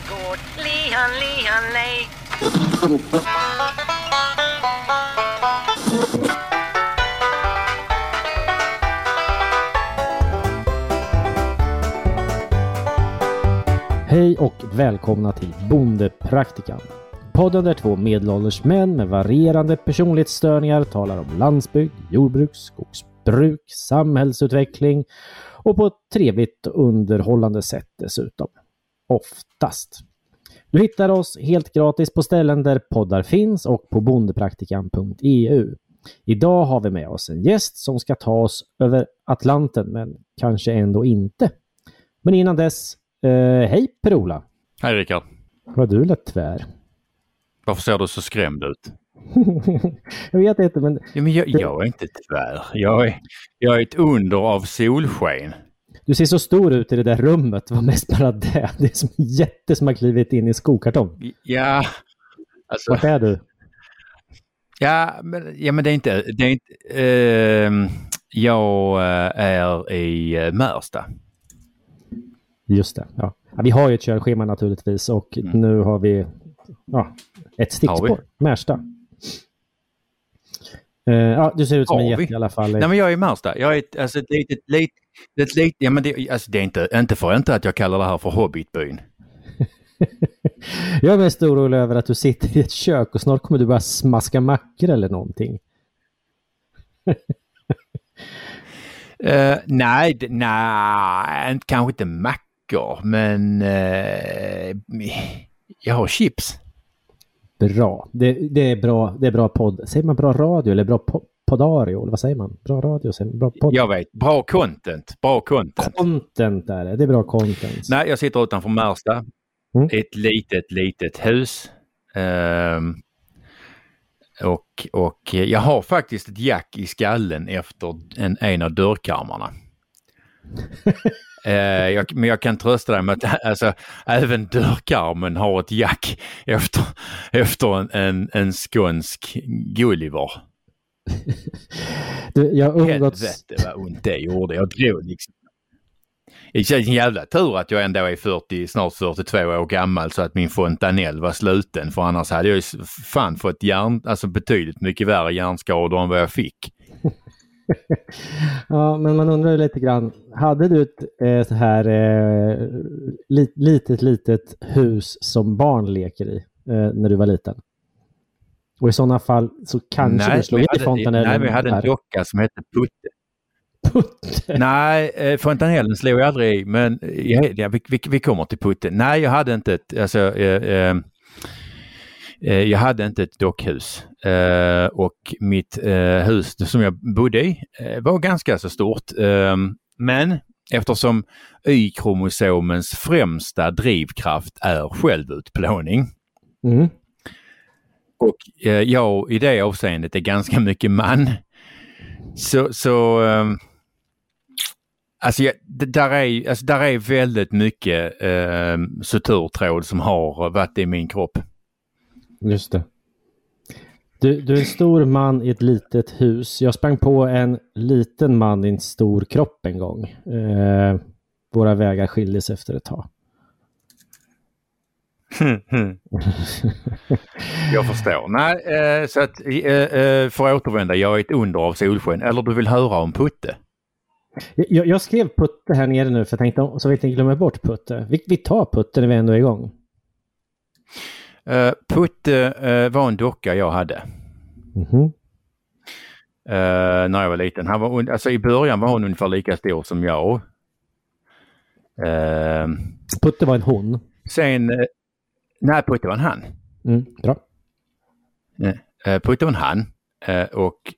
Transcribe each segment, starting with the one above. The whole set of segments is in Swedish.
gård. Lihan, lihan, lej. Hej och välkomna till Bondepraktikan. Podden där två medelålders män med varierande personlighetsstörningar talar om landsbygd, jordbruk, skogsbruk, samhällsutveckling och på ett trevligt och underhållande sätt dessutom. Oftast. Du hittar oss helt gratis på ställen där poddar finns och på bondepraktikan.eu. Idag har vi med oss en gäst som ska ta oss över Atlanten, men kanske ändå inte. Men innan dess, eh, hej Per-Ola! Hej Rickard! Vad du lät tvär. Varför ser du så skrämd ut? jag vet inte men... Ja, men jag, jag är inte tvär. Jag är, jag är ett under av solsken. Du ser så stor ut i det där rummet. Det var mest bara det. Det är som en jätte som har klivit in i en skokartong. Ja, alltså... Vart är du? Ja, men, ja, men det är inte... Det är inte eh, jag är i eh, Märsta. Just det. Ja. ja. vi har ju ett körschema naturligtvis och mm. nu har vi ja, ett stickspår. Märsta. Uh, ja, du ser ut som har en jätte i alla fall. Nej, men jag är i Märsta. Jag är alltså, ett litet, ett litet, ja, men det, alltså, det är inte, inte för inte att jag kallar det här för Hobbitbyn. jag är mest orolig över att du sitter i ett kök och snart kommer du börja smaska mackor eller någonting. uh, nej, nej, kanske inte mackor, men uh, jag har chips. Bra. Det, det, är bra. Det är bra podd. Säger man bra radio eller bra po podario? Eller vad säger man? Bra radio? Bra podd? Jag vet. Bra content. Bra content. Content är det. Det är bra content. Nej, jag sitter utanför Märsta. Mm. Ett litet, litet hus. Um, och, och jag har faktiskt ett jack i skallen efter en, en av dörrkarmarna. Eh, jag, men jag kan trösta dig med att alltså, även dörrkarmen har ett jack efter, efter en, en, en skånsk Gulliver. du, jag umgåtts... Helvete vad ont det gjorde. Jag drog liksom. Det är en jävla tur att jag ändå är 40, snart 42 år gammal så att min fontanell var sluten för annars hade jag ju fan fått hjärn, alltså betydligt mycket värre hjärnskador än vad jag fick. ja, men man undrar lite grann, hade du ett eh, så här eh, li, litet, litet hus som barn leker i eh, när du var liten? Och i sådana fall så kanske nej, du slog i fontanellen. Nej, vi hade en docka som hette Putte. Putte? Nej, eh, fontanellen slog jag aldrig i, men ja, ja, vi, vi, vi, kommer till Putte. Nej, jag hade inte ett, alltså, eh, eh Eh, jag hade inte ett dockhus eh, och mitt eh, hus som jag bodde i var ganska så stort. Ehm, men eftersom Y-kromosomens främsta drivkraft är självutplåning mm och eh, jag i det avseendet är ganska mycket man. Så, så eh, Alltså, jag, där, är, alltså där är väldigt mycket eh, suturtråd som har varit i min kropp. Just det. Du, du är en stor man i ett litet hus. Jag sprang på en liten man i en stor kropp en gång. Eh, våra vägar skildes efter ett tag. jag förstår. Nej, eh, så att eh, eh, för att återvända, jag är ett under av solsken. Eller du vill höra om Putte? Jag, jag skrev Putte här nere nu för jag tänkte så vi inte glömmer bort Putte. Vi, vi tar Putte när vi ändå är igång. Uh, Putte uh, var en docka jag hade. Mm -hmm. uh, när jag var liten. Han var, alltså I början var hon ungefär lika stor som jag. Putte var en hon? Sen, nej Putte var en han. Mm, bra. Putte var en han. och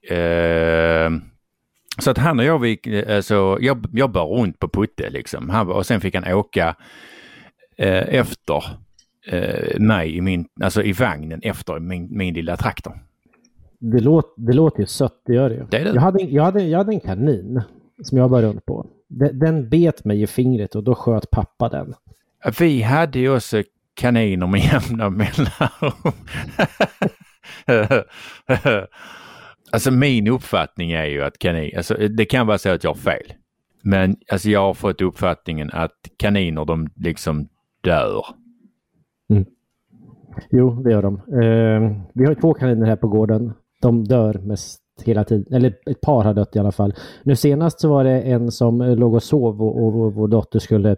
så att han och jag, vi, alltså, jag, jag bar runt på Putte liksom. Han, och sen fick han åka efter eh, mig i, min, alltså i vagnen efter min, min lilla traktor. Det, låt, det låter ju sött, det gör det ju. Det det. Jag, hade, jag, hade, jag hade en kanin som jag runt på. Den, den bet mig i fingret och då sköt pappa den. Vi hade ju också kaniner med jämna mellanrum. alltså min uppfattning är ju att kaniner, alltså det kan vara så att jag har fel. Men alltså jag har fått uppfattningen att kaniner de liksom dör mm. Jo, det gör de. Eh, vi har två kaniner här på gården. De dör mest hela tiden. Eller ett par har dött i alla fall. Nu senast så var det en som låg och sov och, och, och vår dotter skulle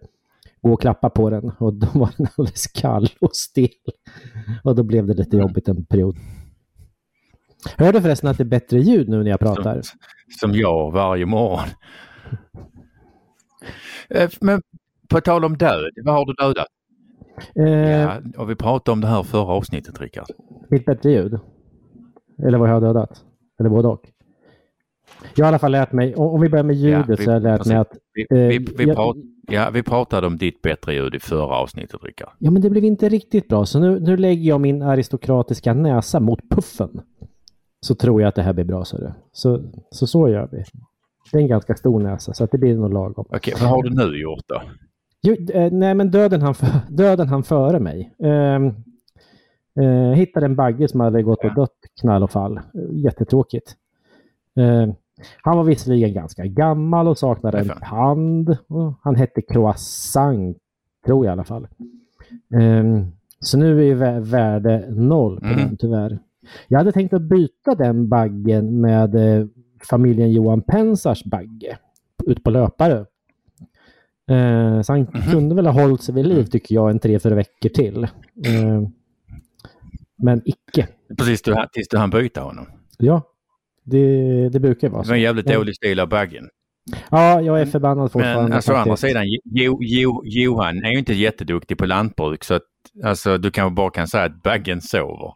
gå och klappa på den och då var den alldeles kall och stel. Och då blev det lite jobbigt en period. Hör du förresten att det är bättre ljud nu när jag pratar? Som, som jag varje morgon. Eh, men på tal om död, vad har du dödat? Eh, ja, och vi pratade om det här förra avsnittet, Rickard. Mitt bättre ljud? Eller vad jag har dödat? Eller både och? Jag har i alla fall lärt mig, om vi börjar med ljudet ja, vi, så har jag lärt mig att... Vi, vi, eh, vi, prat, ja, vi pratade om ditt bättre ljud i förra avsnittet, Rickard. Ja, men det blev inte riktigt bra, så nu, nu lägger jag min aristokratiska näsa mot puffen. Så tror jag att det här blir bra, så, det. så Så så gör vi. Det är en ganska stor näsa, så att det blir nog lagom. Okej, vad har du nu gjort då? Jo, eh, nej, men döden han, för, döden han före mig. Eh, eh, hittade en bagge som hade gått och dött knall och fall. Jättetråkigt. Eh, han var visserligen ganska gammal och saknade en hand. Han hette Croissant, tror jag i alla fall. Um, så nu är värde noll på mm. den tyvärr. Jag hade tänkt att byta den baggen med eh, familjen Johan Pensars bagge ut på löpare. Uh, så han mm -hmm. kunde väl ha hållit sig vid liv tycker jag en tre, fyra veckor till. Uh, men icke. Precis tills du hann byta honom? Ja, det, det brukar vara så. Det var en jävligt dålig stil av baggen. Ja, jag är förbannad fortfarande. Men alltså å andra sidan, jo, jo, Johan är ju inte jätteduktig på lantbruk så att alltså, du kanske bara kan säga att baggen sover.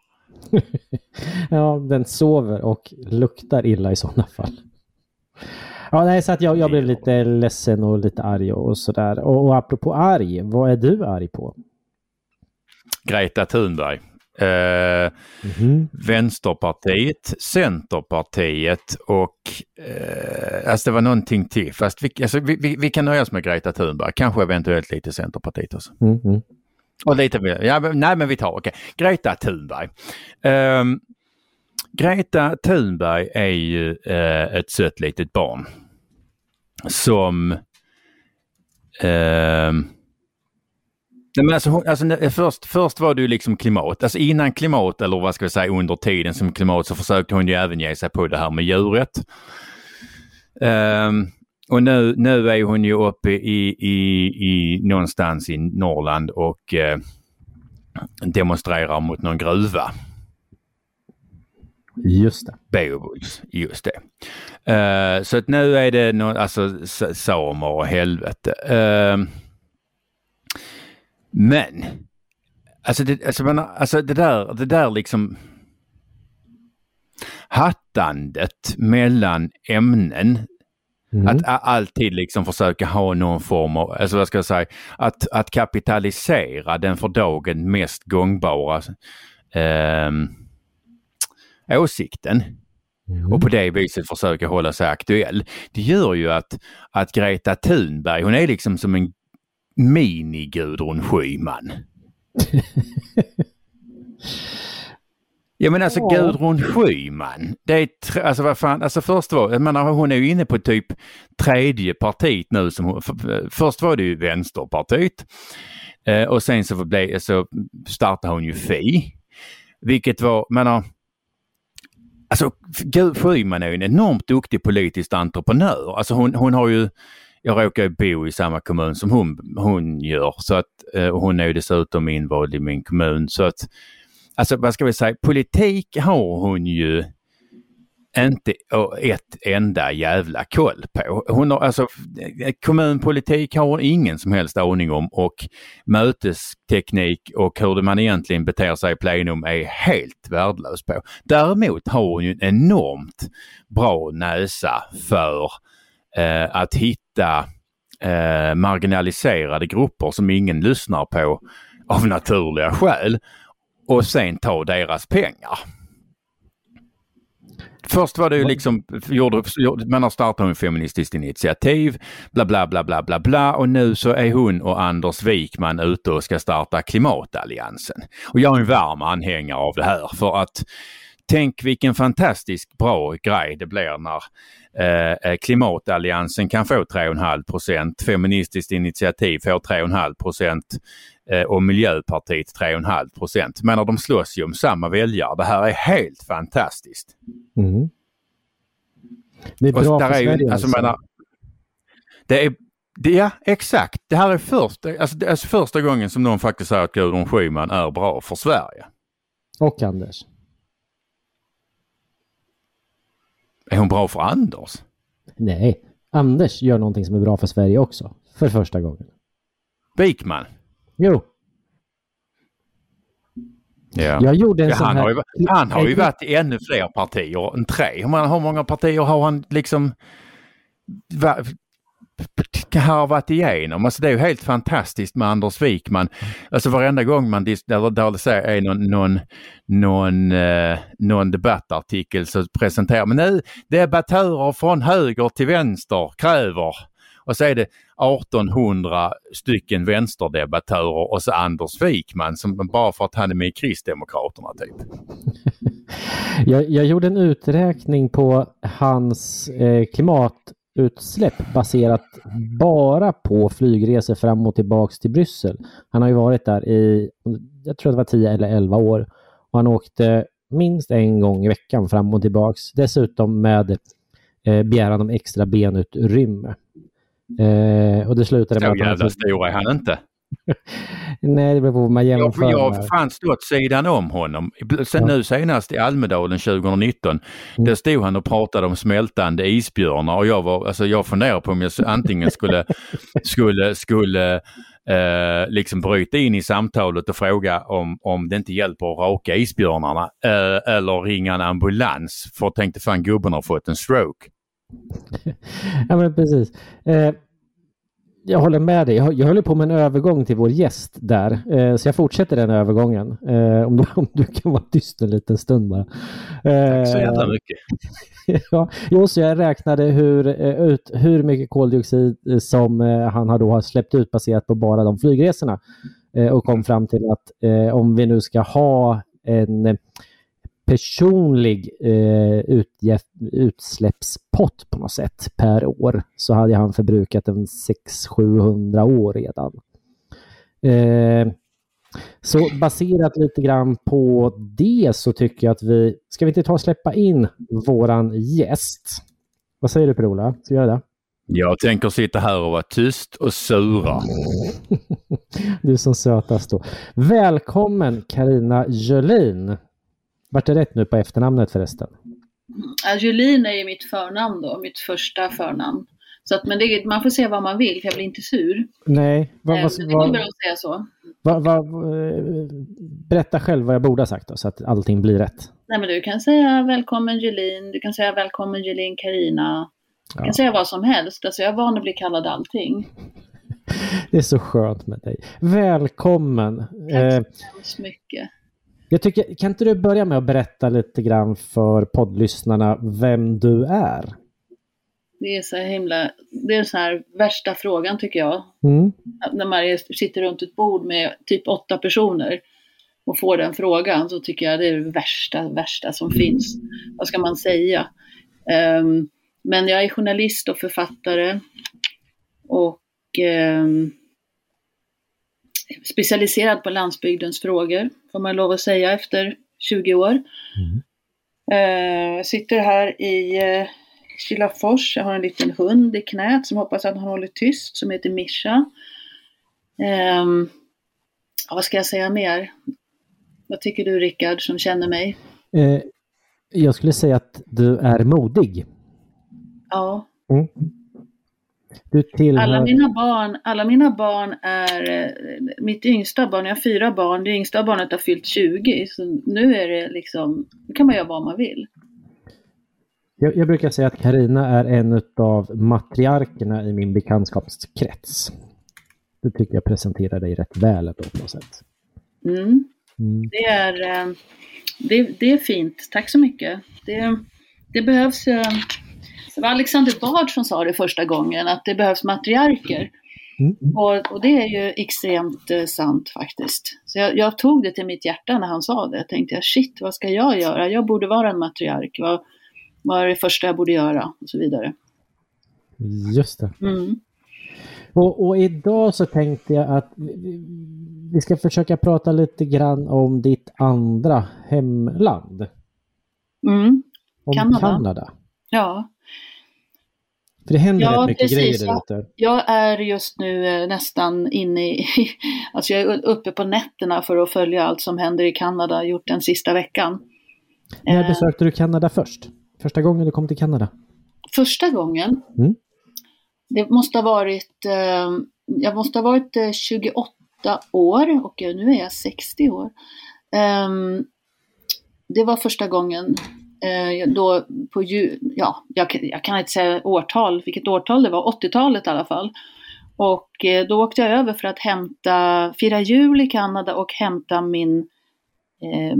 ja, den sover och luktar illa i sådana fall. Ja, nej, så att jag, jag blev lite ledsen och lite arg och sådär. Och, och apropå arg, vad är du arg på? Greta Thunberg. Eh, mm. Vänsterpartiet, Centerpartiet och eh, alltså det var någonting till. Fast vi, alltså vi, vi, vi, kan nöja oss med Greta Thunberg, kanske eventuellt lite Centerpartiet också. Mm. Och lite mer, ja, nej men vi tar, okej. Okay. Greta Thunberg. Eh, Greta Thunberg är ju eh, ett sött litet barn som ehm, Nej, men alltså, alltså, först, först var det ju liksom klimat. Alltså innan klimat, eller vad ska vi säga under tiden som klimat, så försökte hon ju även ge sig på det här med djuret. Um, och nu, nu är hon ju uppe i, i, i någonstans i Norrland och uh, demonstrerar mot någon gruva. Just det. Beowulf, just det. Uh, så att nu är det no, alltså samer och helvete. Uh, men, alltså det, alltså man, alltså det där, det där liksom hattandet mellan ämnen Mm. Att alltid liksom försöka ha någon form av, alltså vad ska jag säga, att, att kapitalisera den för dagen mest gångbara eh, åsikten. Mm. Och på det viset försöka hålla sig aktuell. Det gör ju att, att Greta Thunberg, hon är liksom som en mini-Gudrun Schyman. Ja men alltså Gudrun Schyman, det är, alltså vad fan, alltså först var, jag menar hon är ju inne på typ tredje partiet nu som hon, först var det ju Vänsterpartiet eh, och sen så, blev, så startade hon ju Fi. Vilket var, menar, alltså Gud Schyman är ju en enormt duktig politisk entreprenör. Alltså hon, hon har ju jag råkar bo i samma kommun som hon, hon gör så att eh, och hon är dessutom invald i min kommun så att alltså vad ska vi säga, politik har hon ju inte ett enda jävla koll på. Hon har, alltså, eh, kommunpolitik har hon ingen som helst aning om och mötesteknik och hur man egentligen beter sig i plenum är helt värdelös på. Däremot har hon ju en enormt bra näsa för eh, att hitta eh, marginaliserade grupper som ingen lyssnar på av naturliga skäl och sen ta deras pengar. Först var det ju liksom, gjorde, man har startat en feministiskt initiativ, bla bla bla bla bla bla och nu så är hon och Anders Wikman ute och ska starta Klimatalliansen. Och jag är en varm anhängare av det här för att tänk vilken fantastiskt bra grej det blir när Eh, eh, klimatalliansen kan få 3,5 procent. Feministiskt initiativ får 3,5 procent. eh, och Miljöpartiet 3,5 procent. Men de slåss ju om samma väljare. Det här är helt fantastiskt. Mm. Det är bra för Sverige. Ju, alltså, menar, det är det, ja, exakt. Det här är första, alltså, det är alltså första gången som någon faktiskt säger att Gudrun Schyman är bra för Sverige. Och Anders. Är hon bra för Anders? Nej, Anders gör någonting som är bra för Sverige också. För första gången. Bikman? Jo. Ja. Jag gjorde en ja, sån han, här... har ju, han har ju varit i ännu fler partier än tre. Hur många partier har han liksom harvat igenom. Alltså det är ju helt fantastiskt med Anders Wikman. Alltså varenda gång man eller där det är någon, någon, någon, eh, någon debattartikel så presenterar man nu debattörer från höger till vänster kräver och så är det 1800 stycken vänsterdebattörer och så Anders Wikman som bara för att han är med i Kristdemokraterna typ. jag, jag gjorde en uträkning på hans eh, klimat utsläpp baserat bara på flygresor fram och tillbaks till Bryssel. Han har ju varit där i, jag tror det var 10 eller 11 år och han åkte minst en gång i veckan fram och tillbaks. Dessutom med eh, begäran om extra benutrymme. Eh, och det slutade med att... Så jävla stor är han inte. Nej, det beror på vad man jämför Jag, jag fan stått sidan om honom. Sen ja. nu senast i Almedalen 2019. Mm. Där stod han och pratade om smältande isbjörnar och jag var, alltså jag funderade på om jag antingen skulle, skulle, skulle eh, liksom bryta in i samtalet och fråga om, om det inte hjälper att raka isbjörnarna eh, eller ringa en ambulans för jag tänkte fan gubben har fått en stroke. ja men precis. Eh, jag håller med dig. Jag, jag håller på med en övergång till vår gäst där. Eh, så jag fortsätter den övergången. Eh, om, du, om du kan vara tyst en liten stund bara. Eh, Tack så jävla mycket. ja, jo, så jag räknade hur, eh, ut, hur mycket koldioxid eh, som eh, han har, då har släppt ut baserat på bara de flygresorna. och kom fram till att om vi nu ska ha en personlig eh, utsläppspott på något sätt per år så hade han förbrukat en 600-700 år redan. Eh, så baserat lite grann på det så tycker jag att vi, ska vi inte ta och släppa in våran gäst? Vad säger du Per-Ola? Ska vi göra det? Jag tänker sitta här och vara tyst och sura. du som sötast då. Välkommen Karina Jölin. Vart det rätt nu på efternamnet förresten? Julin är ju mitt förnamn då, mitt första förnamn. Så att, men det, man får säga vad man vill, för jag blir inte sur. Nej. Vad, vad, det bra att säga så. Vad, vad, berätta själv vad jag borde ha sagt då, så att allting blir rätt. Nej, men du kan säga välkommen Julin, du kan säga välkommen Julin Karina. Du kan säga vad som helst. Alltså, jag är van att bli kallad allting. Det är så skönt med dig. Välkommen. Tack så hemskt mycket. Jag tycker, kan inte du börja med att berätta lite grann för poddlyssnarna vem du är? Det är så himla, det är så här värsta frågan tycker jag. Mm. När man sitter runt ett bord med typ åtta personer och får den frågan så tycker jag det är det värsta, värsta som finns. Vad ska man säga? Um, men jag är journalist och författare och um, specialiserad på landsbygdens frågor, får man lov att säga efter 20 år. Mm. Uh, sitter här i uh, Kilafors, jag har en liten hund i knät som hoppas att han håller tyst, som heter Mischa. Um, vad ska jag säga mer? Vad tycker du Rickard som känner mig? Uh, jag skulle säga att du är modig. Ja. Mm. Tillhör... alla, mina barn, alla mina barn är, mitt yngsta barn, jag har fyra barn, det yngsta barnet har fyllt 20, så nu är det liksom, nu kan man göra vad man vill. Jag, jag brukar säga att Karina är en av matriarkerna i min bekantskapskrets. Det tycker jag presenterar dig rätt väl på något sätt. Mm. Mm. Det, är, eh, det, det är fint, tack så mycket. Det, det behövs eh, det var Alexander Bard som sa det första gången, att det behövs matriarker. Mm. Och, och, det är ju extremt eh, sant faktiskt. Så jag, jag, tog det till mitt hjärta när han sa det. Jag tänkte jag, shit, vad ska jag göra? Jag borde vara en matriark. Vad, vad är det första jag borde göra? Och så vidare. Just det. Mm. Och, och, idag så tänkte jag att vi ska försöka prata lite grann om ditt andra hemland. Mm. Om Kanada. Kanada. Ja. För det händer ja, rätt mycket precis. grejer där ute. Jag är just nu eh, nästan inne i, alltså jag är uppe på nätterna för att följa allt som händer i Kanada, gjort den sista veckan. När eh. besökte du Kanada först? Första gången du kom till Kanada? Första gången? Mm. Det måste ha varit, eh, jag måste ha varit 28 år och nu är jag 60 år. Ehm, det var första gången Eh, då på ja, jag, jag, kan inte säga årtal, vilket årtal det var, 80-talet i alla fall. Och eh, då åkte jag över för att hämta, fira jul i Kanada och hämta min eh,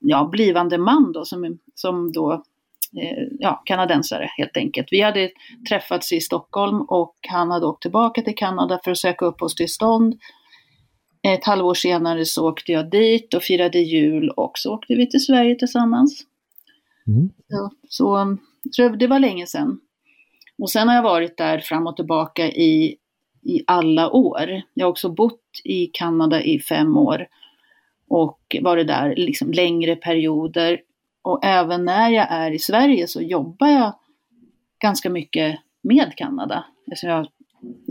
ja, blivande man då, som, som då eh, ja, kanadensare helt enkelt. Vi hade träffats i Stockholm och han hade åkt tillbaka till Kanada för att söka uppehållstillstånd. Ett halvår senare så åkte jag dit och firade jul och så åkte vi till Sverige tillsammans. Mm. Så, så, så, det var länge sedan. Och sen har jag varit där fram och tillbaka i, i alla år. Jag har också bott i Kanada i fem år och varit där liksom längre perioder. Och även när jag är i Sverige så jobbar jag ganska mycket med Kanada. Alltså jag har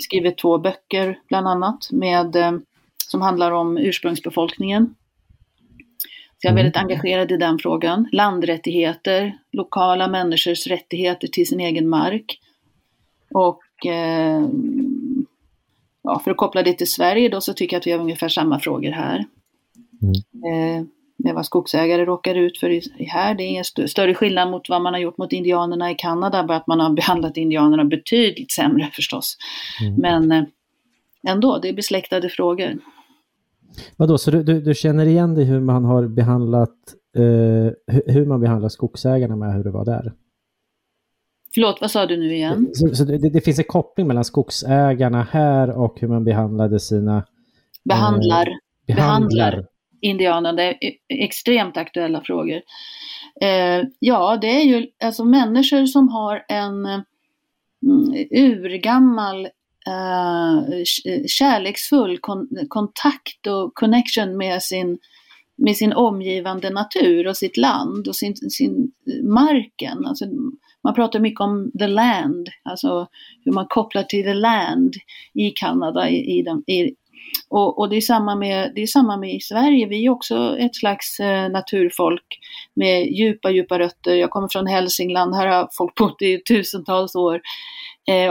skrivit två böcker bland annat med, eh, som handlar om ursprungsbefolkningen så jag är väldigt mm. engagerad i den frågan. Landrättigheter, lokala människors rättigheter till sin egen mark. Och eh, ja, för att koppla det till Sverige då så tycker jag att vi har ungefär samma frågor här. Mm. Eh, med vad skogsägare råkar ut för här. Det är ingen st större skillnad mot vad man har gjort mot indianerna i Kanada, bara att man har behandlat indianerna betydligt sämre förstås. Mm. Men eh, ändå, det är besläktade frågor. Vadå, så du, du, du, känner igen dig hur man har behandlat, eh, hur man behandlar skogsägarna med hur det var där? Förlåt, vad sa du nu igen? Så, så det, det, finns en koppling mellan skogsägarna här och hur man behandlade sina... Behandlar. Eh, behandlar. behandlar indianerna. Det är extremt aktuella frågor. Eh, ja, det är ju alltså människor som har en mm, urgammal Eh, kärleksfull kon kontakt och connection med sin, med sin omgivande natur och sitt land och sin, sin eh, marken. Alltså, man pratar mycket om the land, alltså hur man kopplar till the land i Kanada. I, i, den, i och, och, det, är samma med, det är samma med i Sverige, vi är också ett slags eh, naturfolk med djupa, djupa rötter. Jag kommer från Hälsingland, här har folk bott i tusentals år eh,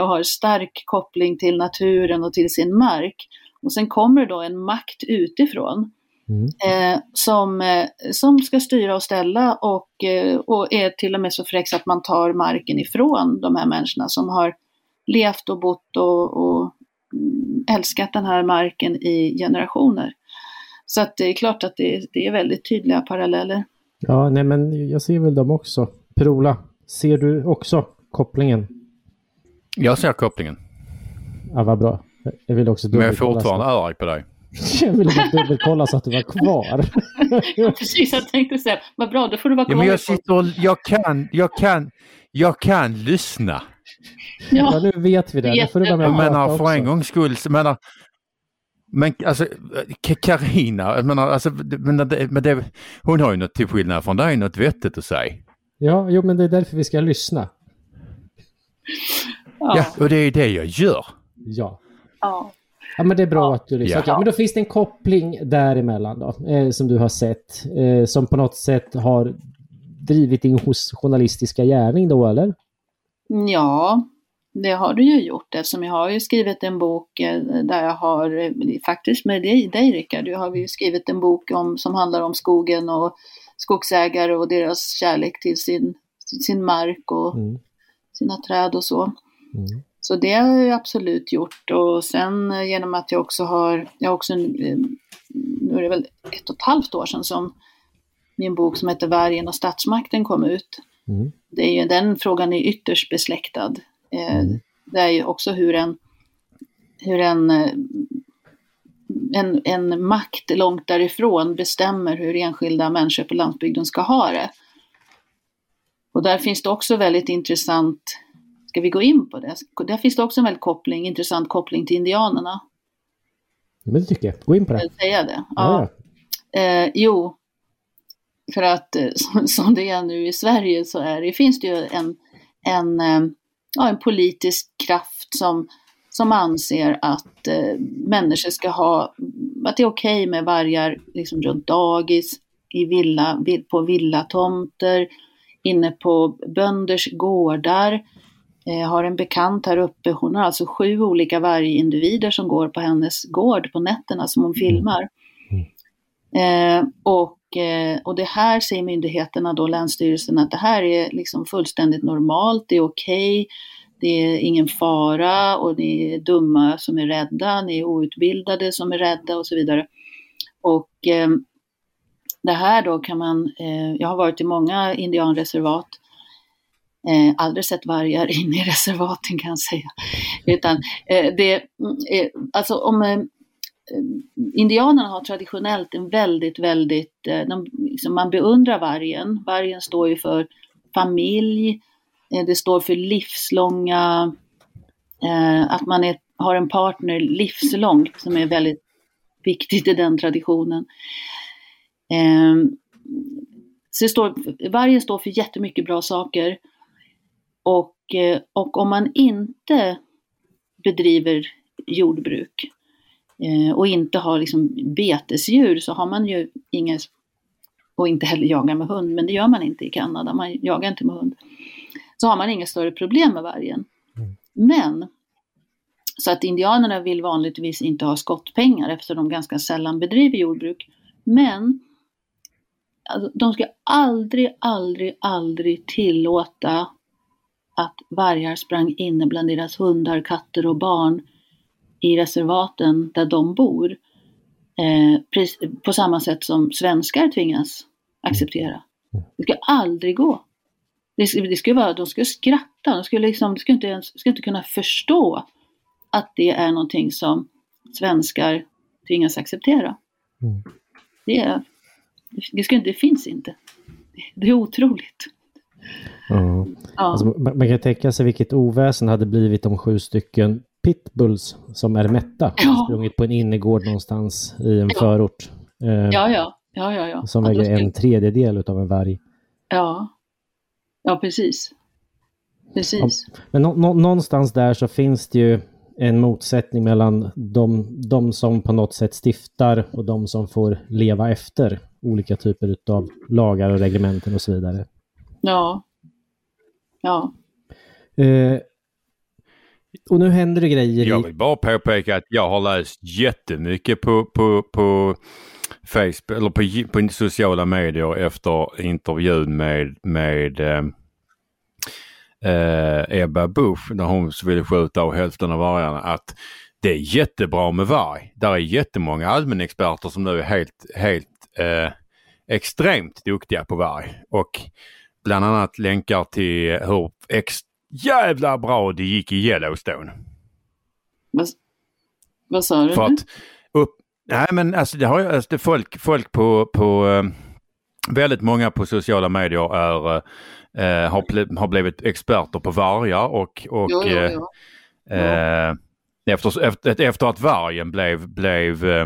och har stark koppling till naturen och till sin mark. Och sen kommer då en makt utifrån mm. eh, som, eh, som ska styra och ställa och, eh, och är till och med så fräck att man tar marken ifrån de här människorna som har levt och bott och, och mm, älskat den här marken i generationer. Så att det är klart att det, det är väldigt tydliga paralleller. Ja, nej men jag ser väl dem också. Perola, ser du också kopplingen? Jag ser kopplingen. Ja, vad bra. Jag vill också Men jag är fortfarande arg på dig. Jag ville bara dubbelkolla så att du var kvar. Precis, jag tänkte säga, vad bra, då får du vara kvar. Ja, men jag sitter och, jag kan, jag kan, jag kan lyssna. Ja, ja nu vet vi det. Nu får du vara med jag menar, för en gångs skull, menar, men alltså Karina, jag menar, alltså, men det, men det, hon har ju något till skillnad från dig något vettigt att säga. Ja, jo men det är därför vi ska lyssna. Ja, ja och det är det jag gör. Ja. Ja. Ja men det är bra ja. att du lyssnar. Ja. Men då finns det en koppling däremellan då, eh, som du har sett, eh, som på något sätt har drivit din journalistiska gärning då eller? Ja, det har du ju gjort eftersom jag har ju skrivit en bok eh, där jag har, eh, faktiskt med dig, dig Rickard, du har ju skrivit en bok om, som handlar om skogen och skogsägare och deras kärlek till sin, sin mark och mm. sina träd och så. Mm. Så det har jag absolut gjort och sen eh, genom att jag också har, jag har också, eh, nu är det väl ett och ett halvt år sedan som min bok som heter Vargen och statsmakten kom ut. Mm. Det är ju, den frågan är ytterst besläktad. Eh, mm. Det är ju också hur en, hur en, en, en makt långt därifrån bestämmer hur enskilda människor på landsbygden ska ha det. Och där finns det också väldigt intressant Ska vi gå in på det? Där finns det också en väldigt koppling, intressant koppling till indianerna. Men det tycker jag. Gå in på det. Jag säga det. Ja. Ja. Eh, jo, för att eh, som, som det är nu i Sverige så är det, finns det ju en, en, eh, ja, en politisk kraft som, som anser att eh, människor ska ha, att det är okej med vargar liksom runt dagis, i villa, vill- på villatomter, inne på bönders gårdar. Eh, har en bekant här uppe, hon har alltså sju olika vargindivider som går på hennes gård på nätterna som hon filmar. Eh, och, eh, och det här säger myndigheterna då, Länsstyrelsen, att det här är liksom fullständigt normalt, det är okej, det är ingen fara och ni är dumma som är rädda, ni är outbildade som är rädda och så vidare. Och eh, det här då kan man, eh, jag har varit i många indianreservat, eh, aldrig sett vargar inne i reservaten kan jag säga. Utan eh, det, mm, eh, alltså om eh, eh, indianerna har traditionellt en väldigt, väldigt, eh, de, liksom, man beundrar vargen. Vargen står ju för familj, eh, det står för livslånga, eh, att man är, har en partner livslångt som är väldigt viktigt i den traditionen. Eh, så det står, vargen står för jättemycket bra saker. Och, eh, och om man inte bedriver jordbruk eh, och inte har liksom betesdjur så har man ju inget, och inte heller jagar med hund, men det gör man inte i Kanada, man jagar inte med hund. Så har man inga större problem med vargen. Men, så att indianerna vill vanligtvis inte ha skottpengar eftersom de ganska sällan bedriver jordbruk. Men alltså, de ska aldrig, aldrig, aldrig tillåta att vargar sprang inne bland deras hundar, katter och barn i reservaten där de bor. Eh, på samma sätt som svenskar tvingas acceptera. Det ska aldrig gå. Det, ska- det skulle vara, de skulle skratta, de skulle, liksom, de skulle, inte ens, skulle inte kunna förstå att det är någonting som svenskar tvingas acceptera. Mm. Det, är, det, inte- det finns inte. Det är otroligt. Ja. Ja. Alltså, man kan tänka sig vilket oväsen hade blivit om sju stycken pitbulls som är mätta Ja. sprungit på en innergård någonstans i en Ja. förort. Eh, Ja, ja, ja, ja. ja. Som väger en tredjedel utav en varg. Ja, ja precis. Precis. Men nå- nå- någonstans där så finns det ju en motsättning mellan de, de som på något sätt stiftar och de som får leva efter olika typer utav lagar och reglementen och så vidare. Ja. Ja. Eh, och nu händer det grejer Jag vill bara påpeka att jag har läst jättemycket på, på, på Facebook eller på, på sociala medier efter intervjun med, med eh, eh, Ebba Busch när hon ville skjuta av hälften av vargarna att det är jättebra med varg. Där är jättemånga allmänexperter som nu är helt, helt eh, extremt duktiga på varg och bland annat länkar till hur ex jävla bra det gick i Yellowstone. Vad, vad sa du För att upp, nej men alltså det har alltså det folk, folk på, på eh, väldigt många på sociala medier är, eh, har, har blivit experter på vargar och, och Jo, jo, jo. eh, efter, efter, efter att vargen blev, blev eh,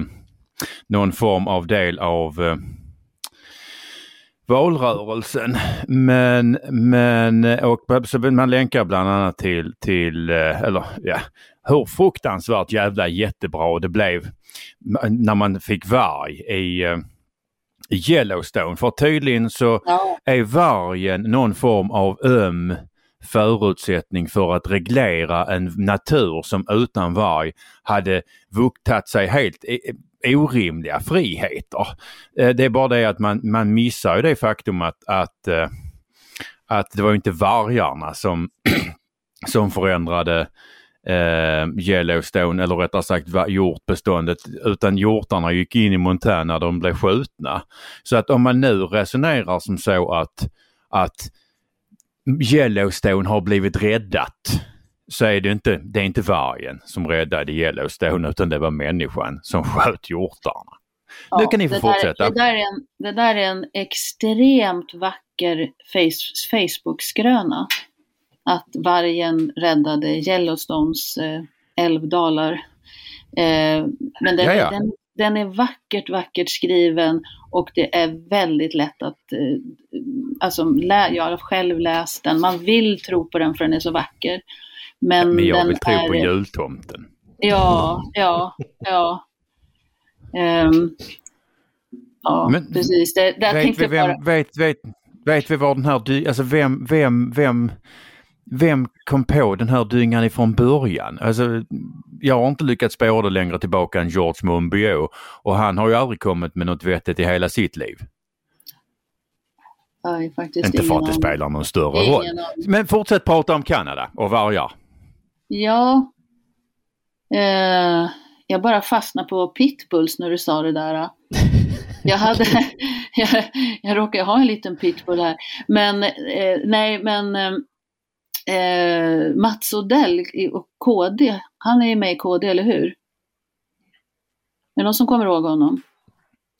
någon form av del av eh, valrörelsen. Men, men och så man länkar bland annat till, till eh, eller ja, hur fruktansvärt jävla jättebra det blev när man fick varg i, eh, i Yellowstone. För tydligen så Ja, är vargen någon form av öm förutsättning för att reglera en natur som utan varg hade vuktat sig helt orimliga friheter. Eh, det är bara det att man, man missar ju det faktum att, att, eh, att det var inte vargarna som, som förändrade eh, Yellowstone eller rättare sagt hjortbeståndet utan hjortarna gick in i Montana de blev skjutna. Så att om man nu resonerar som så att, att Yellowstone har blivit räddat så är det inte, det är inte vargen som räddade Yellowstone utan det var människan som sköt hjortarna. Nu kan ni få det fortsätta. Där, det, där är en, det där är en extremt vacker face, Facebook-skröna. att vargen räddade Yellowstones eh, älvdalar. Eh, men den, Jaja. den, den är vackert, vackert skriven och det är väldigt lätt att, eh, alltså jag har själv läst den, man vill tro på den för den är så vacker. Men, Men jag vill tro är, på jultomten. Ja, ja, ja. Ehm, ja, Men precis. Det, där Vet vi, jag bara... vem, vet, vet, vet vi var den här dy- alltså vem, vem, vem, vem kom på den här dyngan ifrån början? Alltså, jag har inte lyckats spåra det längre tillbaka än George Monbiot och han har ju aldrig kommit med något vettigt i hela sitt liv. Inte för att det spelar någon större roll. Men fortsätt prata om Kanada och vargar. Ja. Eh, jag bara fastnade på pitbulls när du sa det där. Jag hade, jag, jag råkar ha en liten pitbull här. Men eh, nej, men eh, eh, Mats Odell och KD, han är ju med i KD, eller hur? Är det någon som kommer ihåg honom?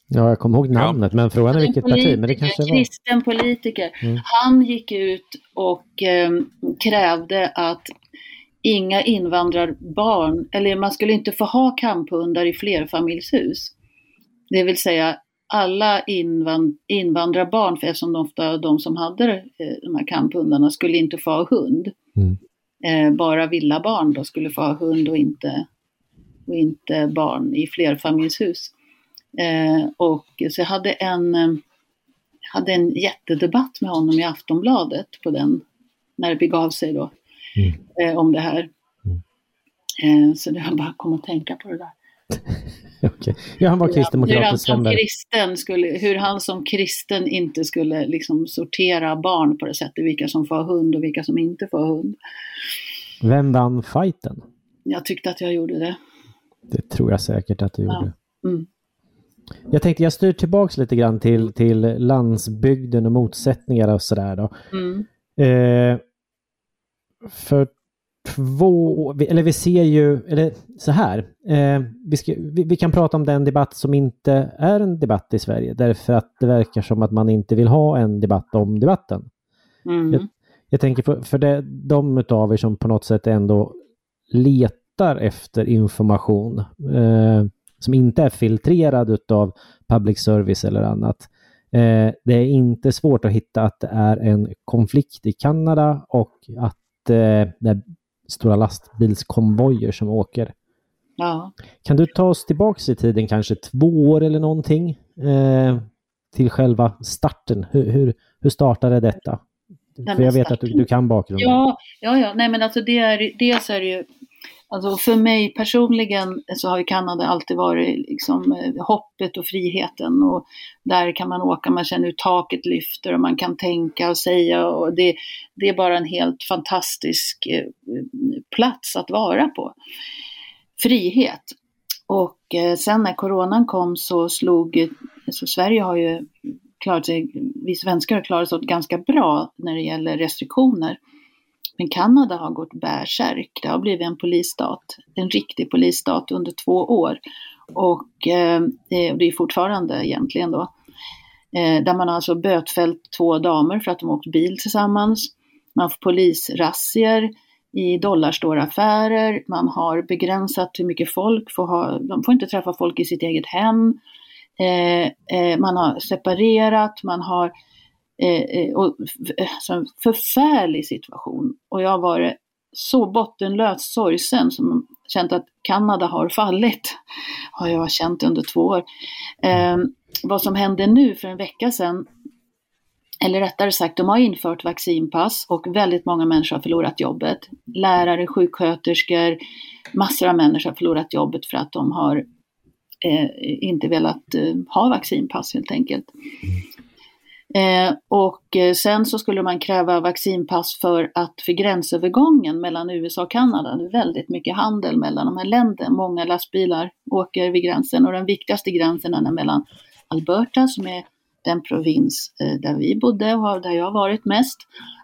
Ja, jag kommer ihåg namnet, men frågan är vilket parti. Men det kanske var... kristen politiker. Mm. Han gick ut och eh, krävde att inga invandrarbarn, eller man skulle inte få ha kamphundar i flerfamiljshus. Det vill säga alla invand, invandrarbarn, för eftersom de ofta de som hade eh, de här kamphundarna skulle inte få ha hund. Mm. Eh, bara villabarn då skulle få ha hund och inte, och inte barn i flerfamiljshus. Eh, och så jag hade en, eh, hade en jättedebatt med honom i Aftonbladet på den, när det begav sig då, Mm. eh, om det här. Eh, så det var bara kom att tänka på det där. Okej. Ja, han var hur han som kristen skulle, hur han som kristen inte skulle liksom sortera barn på det sättet, vilka som får hund och vilka som inte får hund. Vem vann fighten? Jag tyckte att jag gjorde det. Det tror jag säkert att du Ja. gjorde. Mm. Jag tänkte jag styr tillbaks lite grann till, till landsbygden och motsättningar och sådär då. Mm. Eh, för två, eller vi ser ju, eller så här, eh, vi, ska, vi, vi kan prata om den debatt som inte är en debatt i Sverige därför att det verkar som att man inte vill ha en debatt om debatten. Mm. Jag tänker på, för det, de utav er som på något sätt ändå letar efter information eh, som inte är filtrerad utav public service eller annat. Eh, det är inte svårt att hitta att det är en konflikt i Kanada och att eh, stora lastbilskonvojer som åker. Ja. Kan du ta oss tillbaks i tiden, kanske två år eller någonting, eh, till själva starten? Hur, hur, hur startade detta? Nej, För jag vet att du, starten- du kan bakgrunden. Ja, ja, ja. Nej, men alltså det är, dels är det ju, alltså för mig personligen så har ju Kanada alltid varit liksom eh, hoppet och friheten och där kan man åka, man känner hur taket lyfter och man kan tänka och säga och det, det är bara en helt fantastisk eh, plats att vara på. Frihet. Och eh, sen när coronan kom så slog, så Sverige har ju klarat sig, vi svenskar har klarat oss ganska bra när det gäller restriktioner. Men Kanada har gått bärsärk. Det har blivit en polisstat, en riktig polisstat under två år. Och eh, eh det är fortfarande egentligen då. Eh, där man alltså bötfällt två damer för att de åkt bil tillsammans. Man får polisrazzior i dollarstoraffärer. Man har begränsat hur mycket folk får ha. De får inte träffa folk i sitt eget hem. Eh, eh, man har separerat, man har Eh, eh, och, alltså, en förfärlig situation. Och jag har varit så bottenlöst sorgsen som känt att Kanada har fallit. Har jag känt under två år. Eh, vad som hände nu för en vecka sedan, eller rättare sagt, de har infört vaccinpass och väldigt många människor har förlorat jobbet. Lärare, sjuksköterskor, massor av människor har förlorat jobbet för att de har eh, inte velat eh, ha vaccinpass helt enkelt. Mm. Eh, och eh, sen så skulle man kräva vaccinpass för att för gränsövergången mellan USA och Kanada, det är väldigt mycket handel mellan de här länderna, många lastbilar åker vid gränsen och den viktigaste gränsen är mellan Alberta som är den provins eh, där vi bodde och där jag har varit mest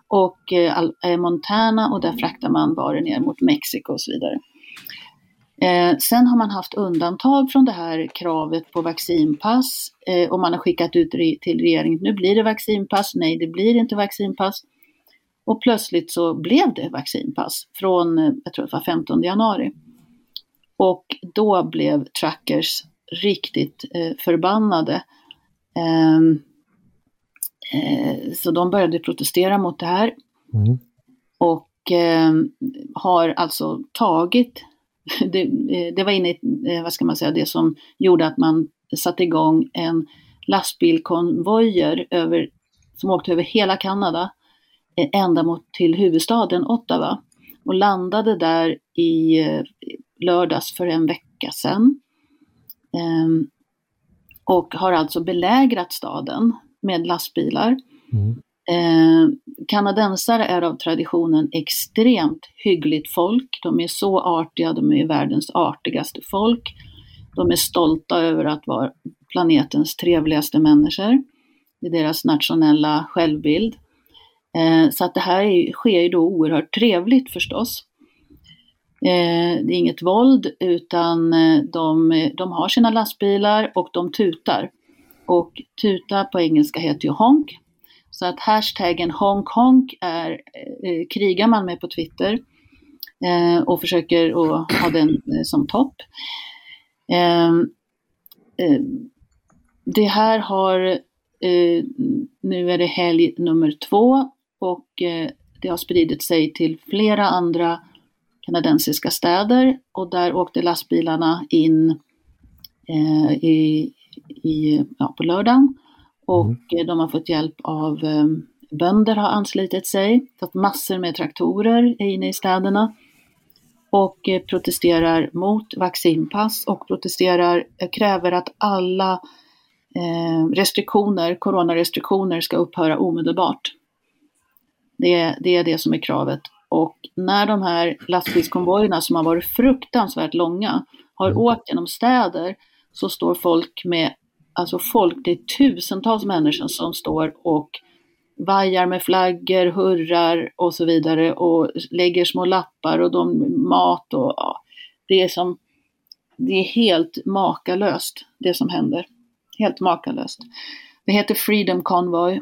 och eh, eh, Montana och där fraktar man varor ner mot Mexiko och så vidare. Eh, sen har man haft undantag från det här kravet på vaccinpass eh, och man har skickat ut re- till regeringen, nu blir det vaccinpass, nej det blir inte vaccinpass. Och plötsligt så blev det vaccinpass från, jag tror det var 15 januari. Och då blev trackers riktigt eh, förbannade. Eh, eh, så de började protestera mot det här. Mm. Och ehm, har alltså tagit, det, eh, det var inne i, eh, vad ska man säga, det som gjorde att man satte igång en lastbilkonvojer över, som åkte över hela Kanada eh, ända mot till huvudstaden Ottawa och landade där i lördags för en vecka sedan. Ehm, och har alltså belägrat staden med lastbilar. Mm. Eh, kanadensare är av traditionen extremt hyggligt folk. De är så artiga, de är världens artigaste folk. De är stolta över att vara planetens trevligaste människor. Det är deras nationella självbild. Eh, så att det här sker ju då oerhört trevligt förstås. Eh, det är inget våld utan eh, de, de har sina lastbilar och de tutar. Och tuta på engelska heter ju honk. Så att hashtaggen Hongkong är, eh, krigar man med på Twitter eh, och försöker att ha den eh, som topp. Eh, det här har, eh, nu är det helg nummer två och eh, det har spridit sig till flera andra kanadensiska städer och där åkte lastbilarna in eh, i, i, ja, på lördagen. Och mm. de har fått hjälp av eh, bönder har anslutit sig, fått massor med traktorer inne i städerna och eh, protesterar mot vaccinpass och protesterar, eh, kräver att alla restriktioner, coronarestriktioner ska upphöra omedelbart. Det, det är det som är kravet. Och när de här lastbilskonvojerna som har varit fruktansvärt långa har mm. åkt genom städer så står folk med, alltså folk, det är tusentals människor som står och vajar med flaggor, hurrar och så vidare och lägger små lappar och de mat och ja, det är som, det är helt makalöst det som händer. Helt makalöst. Det heter Freedom Convoy.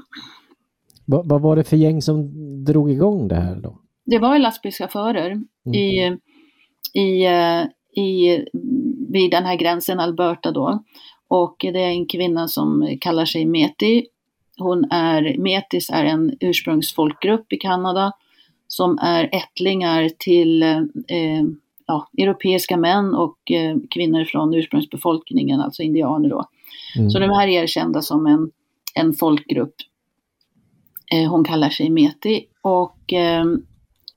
Vad, vad var det för gäng som drog igång det här då? det var lastbilschaufförer mm. i, i, eh, i, vid den här gränsen, Alberta då. Och det är en kvinna som kallar sig Meti. Hon är, Metis är en ursprungsfolkgrupp i Kanada som är ättlingar till eh, ja, europeiska män och eh, kvinnor från ursprungsbefolkningen, alltså indianer då. Mm. Så de här är erkända som en, en folkgrupp. Eh, hon kallar sig Meti och eh,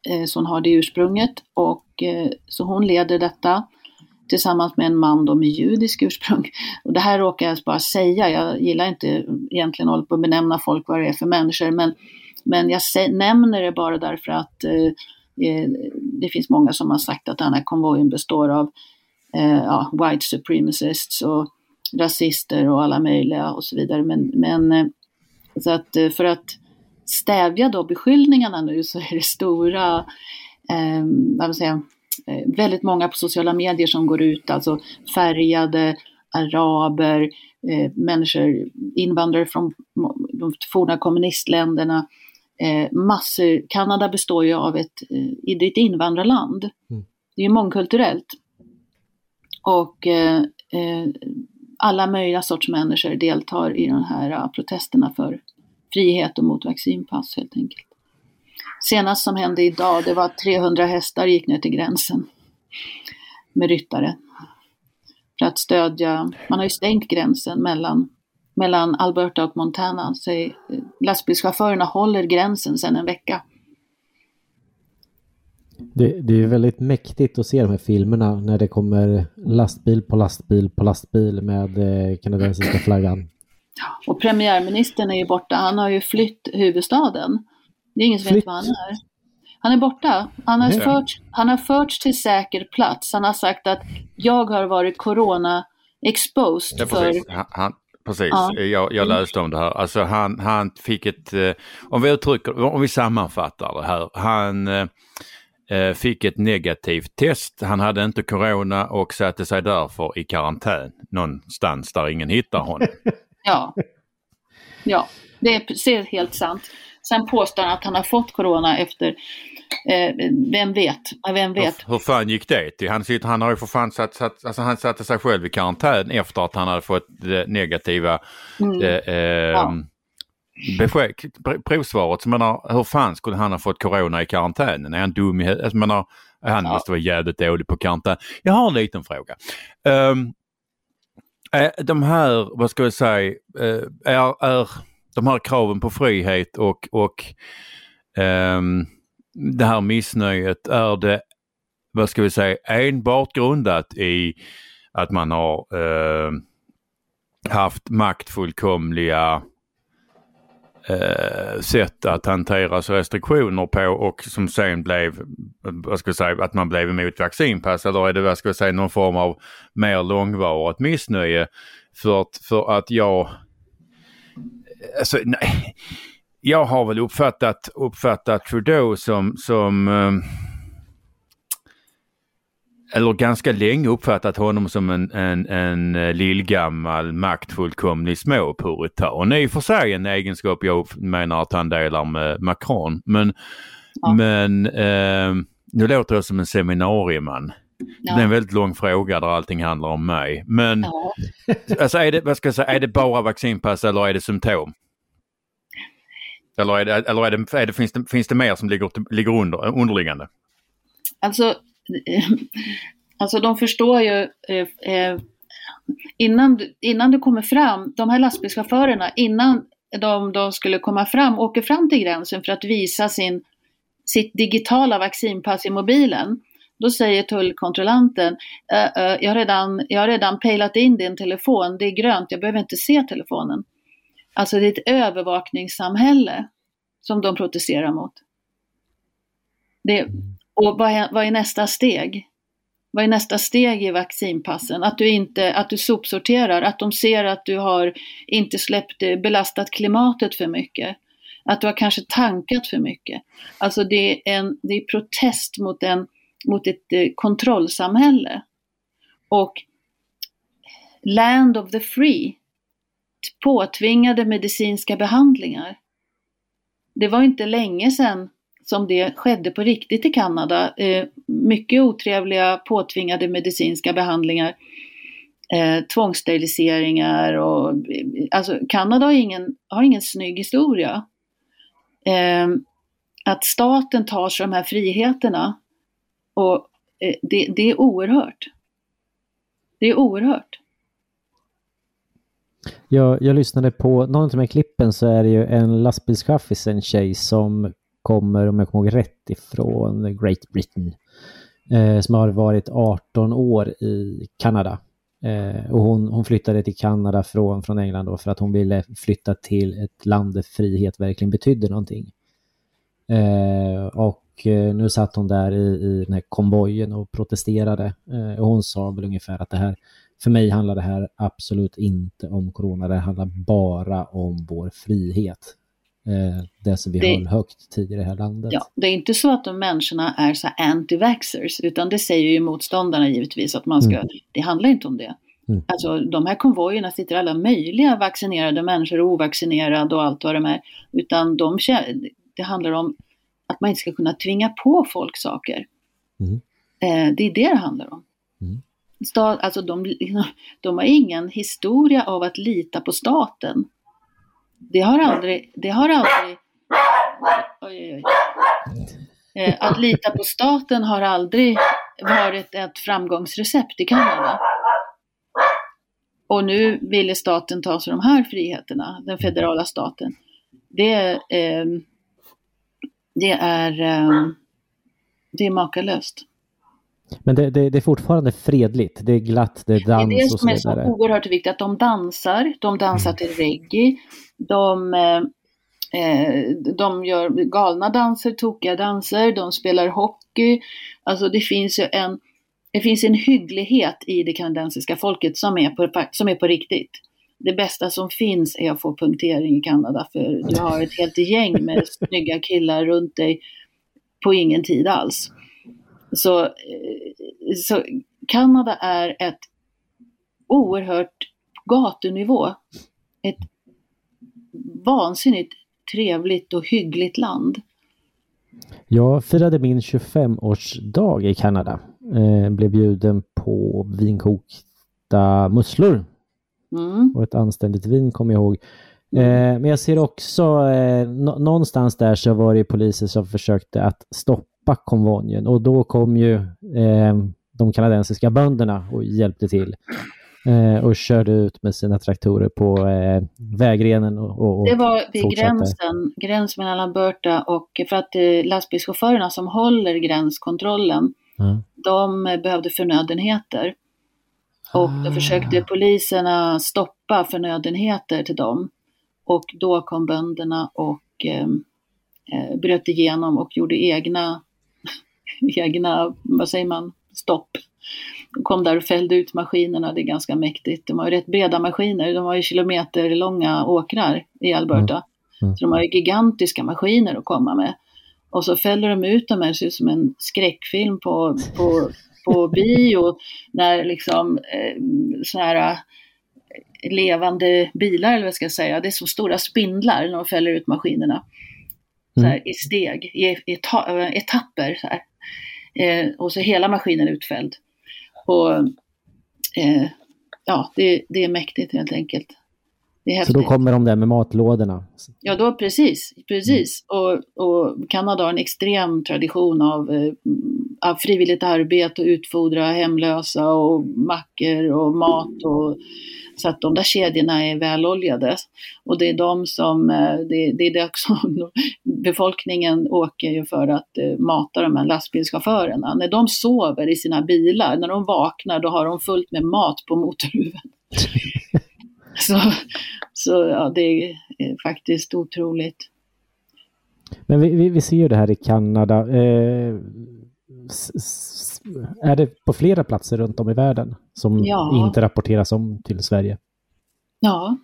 Eh, så hon har det ursprunget och eh, så hon leder detta tillsammans med en man då med judisk ursprung. Och det här råkar jag bara säga, jag gillar inte egentligen att hålla på att benämna folk vad det är för människor, men, men jag nämner det bara därför att eh, eh, det finns många som har sagt att den här konvojen består av eh, ja, white supremacists och rasister och alla möjliga och så vidare. Men, men eh, så att eh, för att stävja då beskyllningarna nu så är det stora, eh, vad säga, väldigt många på sociala medier som går ut, alltså färgade, araber, eh, människor, invandrare från de forna kommunistländerna, eh, massor. Kanada består ju av ett, eh, ett invandrarland. Mm. Det är mångkulturellt. Och eh, eh, alla möjliga sorts människor deltar i de här protesterna för frihet och mot vaccinpass helt enkelt. Senast som hände idag, det var att 300 hästar gick ner till gränsen med ryttare. För att stödja, man har ju stängt gränsen mellan, mellan Alberta och Montana. Så eh, lastbilschaufförerna håller gränsen sedan en vecka. Det, det är väldigt mäktigt att se de här filmerna när det kommer lastbil på lastbil på lastbil med eh, kanadensiska flaggan. Och premiärministern är ju borta. Han har ju flytt huvudstaden. Det är ingen som flytt. vet var han är. Han är borta. Han har, förts, han har förts till säker plats. Han har sagt att jag har varit corona-exposed. Ja, precis. För... Han, precis. Ja. Jag, jag, läste om det här. Alltså han, han fick ett, eh, om vi uttrycker, om vi sammanfattar det här. Han eh, eh, fick ett negativt test. Han hade inte corona och satte sig därför i karantän någonstans där ingen hittar honom. Ja, ja det är helt sant. Sen påstår han att han har fått corona efter, eh, vem vet, vem vet. Hur, hur fan gick det till? Han, han har ju för fan satt, satt, alltså han satte sig själv i karantän efter att han hade fått det negativa mm. eh, eh, ja. besked, provsvaret. Så menar, hur fan skulle han ha fått corona i karantänen? Är han dum i huvudet? Alltså, menar, han ja. måste vara jävligt dålig på karantän. Jag har en liten fråga. Um, de här, vad ska jag säga, eh, är, är de här kraven på frihet och, och um, det här missnöjet, är det, vad ska vi säga, enbart grundat i att man har uh, haft maktfullkomliga uh, sätt att hantera restriktioner på och som sen blev, vad ska jag säga, att man blev emot vaccinpass eller är det, vad ska jag säga, någon form av mer långvarigt missnöje? För att, för att jag alltså, nej, jag har väl uppfattat, uppfattat Trudeau som, som um, eller ganska länge uppfattat honom som en, en, en eh, lillgammal maktfullkomlig småpuritan. I och för sig en egenskap jag menar att han delar med Macron. Men, ja. men eh, nu låter jag som en seminarieman. Ja. Det är en väldigt lång fråga där allting handlar om mig. Men ja. alltså är, det, vad ska jag säga, är det bara vaccinpass eller är det symptom? Eller, är det, eller är det, är det, finns, det, finns det mer som ligger, ligger under, underliggande? Alltså, alltså de förstår ju eh, eh, innan, innan du kommer fram, de här lastbilschaufförerna, innan de, de skulle komma fram, åker fram till gränsen för att visa sin, sitt digitala vaccinpass i mobilen. Då säger tullkontrollanten, äh, äh, jag, har redan, jag har redan pejlat in din telefon, det är grönt, jag behöver inte se telefonen. Alltså det är ett övervakningssamhälle som de protesterar mot. Det, och vad är, vad är nästa steg? Vad är nästa steg i vaccinpassen? Att du inte, att du sopsorterar, att de ser att du har inte släppt, eh, belastat klimatet för mycket. Att du har kanske tankat för mycket. Alltså det är en det är protest mot, en, mot ett eh, kontrollsamhälle. Och Land of the Free, påtvingade medicinska behandlingar. Det var inte länge sedan som det skedde på riktigt i Kanada. Eh, mycket otrevliga påtvingade medicinska behandlingar. Eh, tvångssteriliseringar och eh, alltså Kanada har ingen, har ingen snygg historia. Eh, att staten tar sig de här friheterna och eh, det, det är oerhört. Det är oerhört. Jag, jag lyssnade på någon av de här klippen så är det ju en lastbilschaffis, en tjej som kommer, om jag kommer ihåg rätt, ifrån Great Britain. Eh, som har varit 18 år i Kanada. Eh, och hon, hon flyttade till Kanada från, från England då för att hon ville flytta till ett land där frihet verkligen betydde någonting. Eh, och eh, nu satt hon där i, i den här konvojen och protesterade. Eh, och hon sa väl ungefär att det här för mig handlar det här absolut inte om corona. Det handlar bara om vår frihet. Eh, det som vi det, höll högt tidigare i det här landet. Ja, det är inte så att de människorna är så anti-vaxxers, utan det säger ju motståndarna givetvis att man ska, mm. det handlar inte om det. Mm. Alltså de här konvojerna sitter alla möjliga vaccinerade människor, ovaccinerade och allt vad de är. Utan de, det handlar om att man inte ska kunna tvinga på folk saker. Mm. Eh, det är det det handlar om. Mm stat, alltså de, de har ingen historia av att lita på staten. Det har aldrig, det har aldrig oj, oj, oj. Eh, att lita på staten har aldrig varit ett framgångsrecept i Kanada. Och nu ville staten ta sig de här friheterna, den federala staten. Det, eh, det är, eh, det är makalöst. Men det, det, det, är fortfarande fredligt, det är glatt, det är dans och så vidare. Det är det som är så oerhört viktigt, att de dansar, de dansar till reggae, de, eh, eh, de gör galna danser, tokiga danser, de spelar hockey. Alltså det finns ju en, det finns en hygglighet i det kanadensiska folket som är, på, som är på riktigt. Det bästa som finns är att få punktering i Kanada för du har ett helt gäng med snygga killar runt dig på ingen tid alls. Så, eh, så Kanada är ett oerhört gatunivå, ett vansinnigt trevligt och hyggligt land. Jag firade min 25-årsdag i Kanada. Eh, blev bjuden på vinkokta musslor. Mm. Och ett anständigt vin kommer jag ihåg. Eh, men jag ser också, eh, nå- någonstans där så var det poliser som försökte att stoppa konvojen och då kom ju eh, de kanadensiska bönderna och hjälpte till. Och körde ut med sina traktorer på eh, vägrenen. Och, och, Det var vid fortsatte. gränsen, gräns mellan Alberta och för att eh, lastbilschaufförerna som håller gränskontrollen, Ja. de eh, behövde förnödenheter. Och då försökte poliserna stoppa förnödenheter till dem. Och då kom bönderna och eh, eh, bröt igenom och gjorde egna, egna, vad säger man, stopp. De kom där och fällde ut maskinerna, det är ganska mäktigt. De har ju rätt breda maskiner, de har ju kilometerlånga åkrar i Alberta. Mm. Så de har ju gigantiska maskiner att komma med. Och så fäller de ut dem, det ser ut som en skräckfilm på, på, på bio, när liksom eh, såna här eh, levande bilar, eller vad ska jag säga, det är så stora spindlar när de fäller ut maskinerna. Så här, I steg, i, i ta, eh, etapper. Så. Eh, och så hela maskinen utfälld. Och eh, ja, det, det är mäktigt helt enkelt. Så då kommer de där med matlådorna. Ja, då precis. precis. Och, och Kanada har en extrem tradition av, eh, av frivilligt arbete och utfodra hemlösa och mackor och mat. Och, så att de där kedjorna är väloljade. Och det är de som, eh, det, det är det också, befolkningen åker ju för att eh, mata de här lastbilschaufförerna. När de sover i sina bilar, när de vaknar, då har de fullt med mat på motorhuven. så så ja, det är eh, faktiskt otroligt. Men vi, vi, vi ser ju det här i Kanada. Eh, s- s- är det på flera platser runt om i världen som Ja. inte rapporteras om till Sverige? Ja,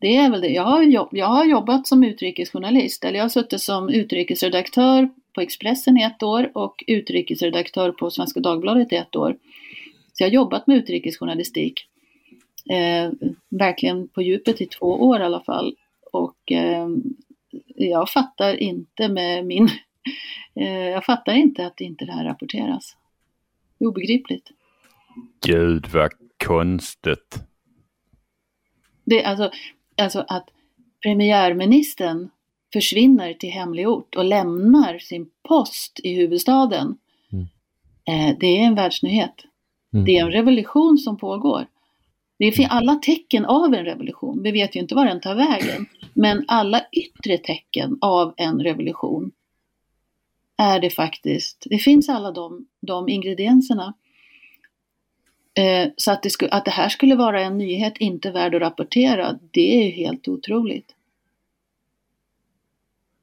det är väl det. Jag har, jobb, jag har jobbat som utrikesjournalist, eller jag har suttit som utrikesredaktör på Expressen i ett år och utrikesredaktör på Svenska Dagbladet i ett år. Så jag har jobbat med utrikesjournalistik. Eh, verkligen på djupet i två år i alla fall. Och eh, jag fattar inte med min... Eh, jag fattar inte att inte det här rapporteras. Det är obegripligt. Gud vad konstigt. Det, alltså, alltså att premiärministern försvinner till hemlig ort och lämnar sin post i huvudstaden. Mm. Eh, det är en världsnyhet. Mm. Det är en revolution som pågår. Det finns alla tecken av en revolution. Vi vet ju inte var den tar vägen. Men alla yttre tecken av en revolution är det faktiskt. Det finns alla de, de ingredienserna. Eh, så att det, sku, att det här skulle vara en nyhet inte värd att rapportera, det är ju helt otroligt.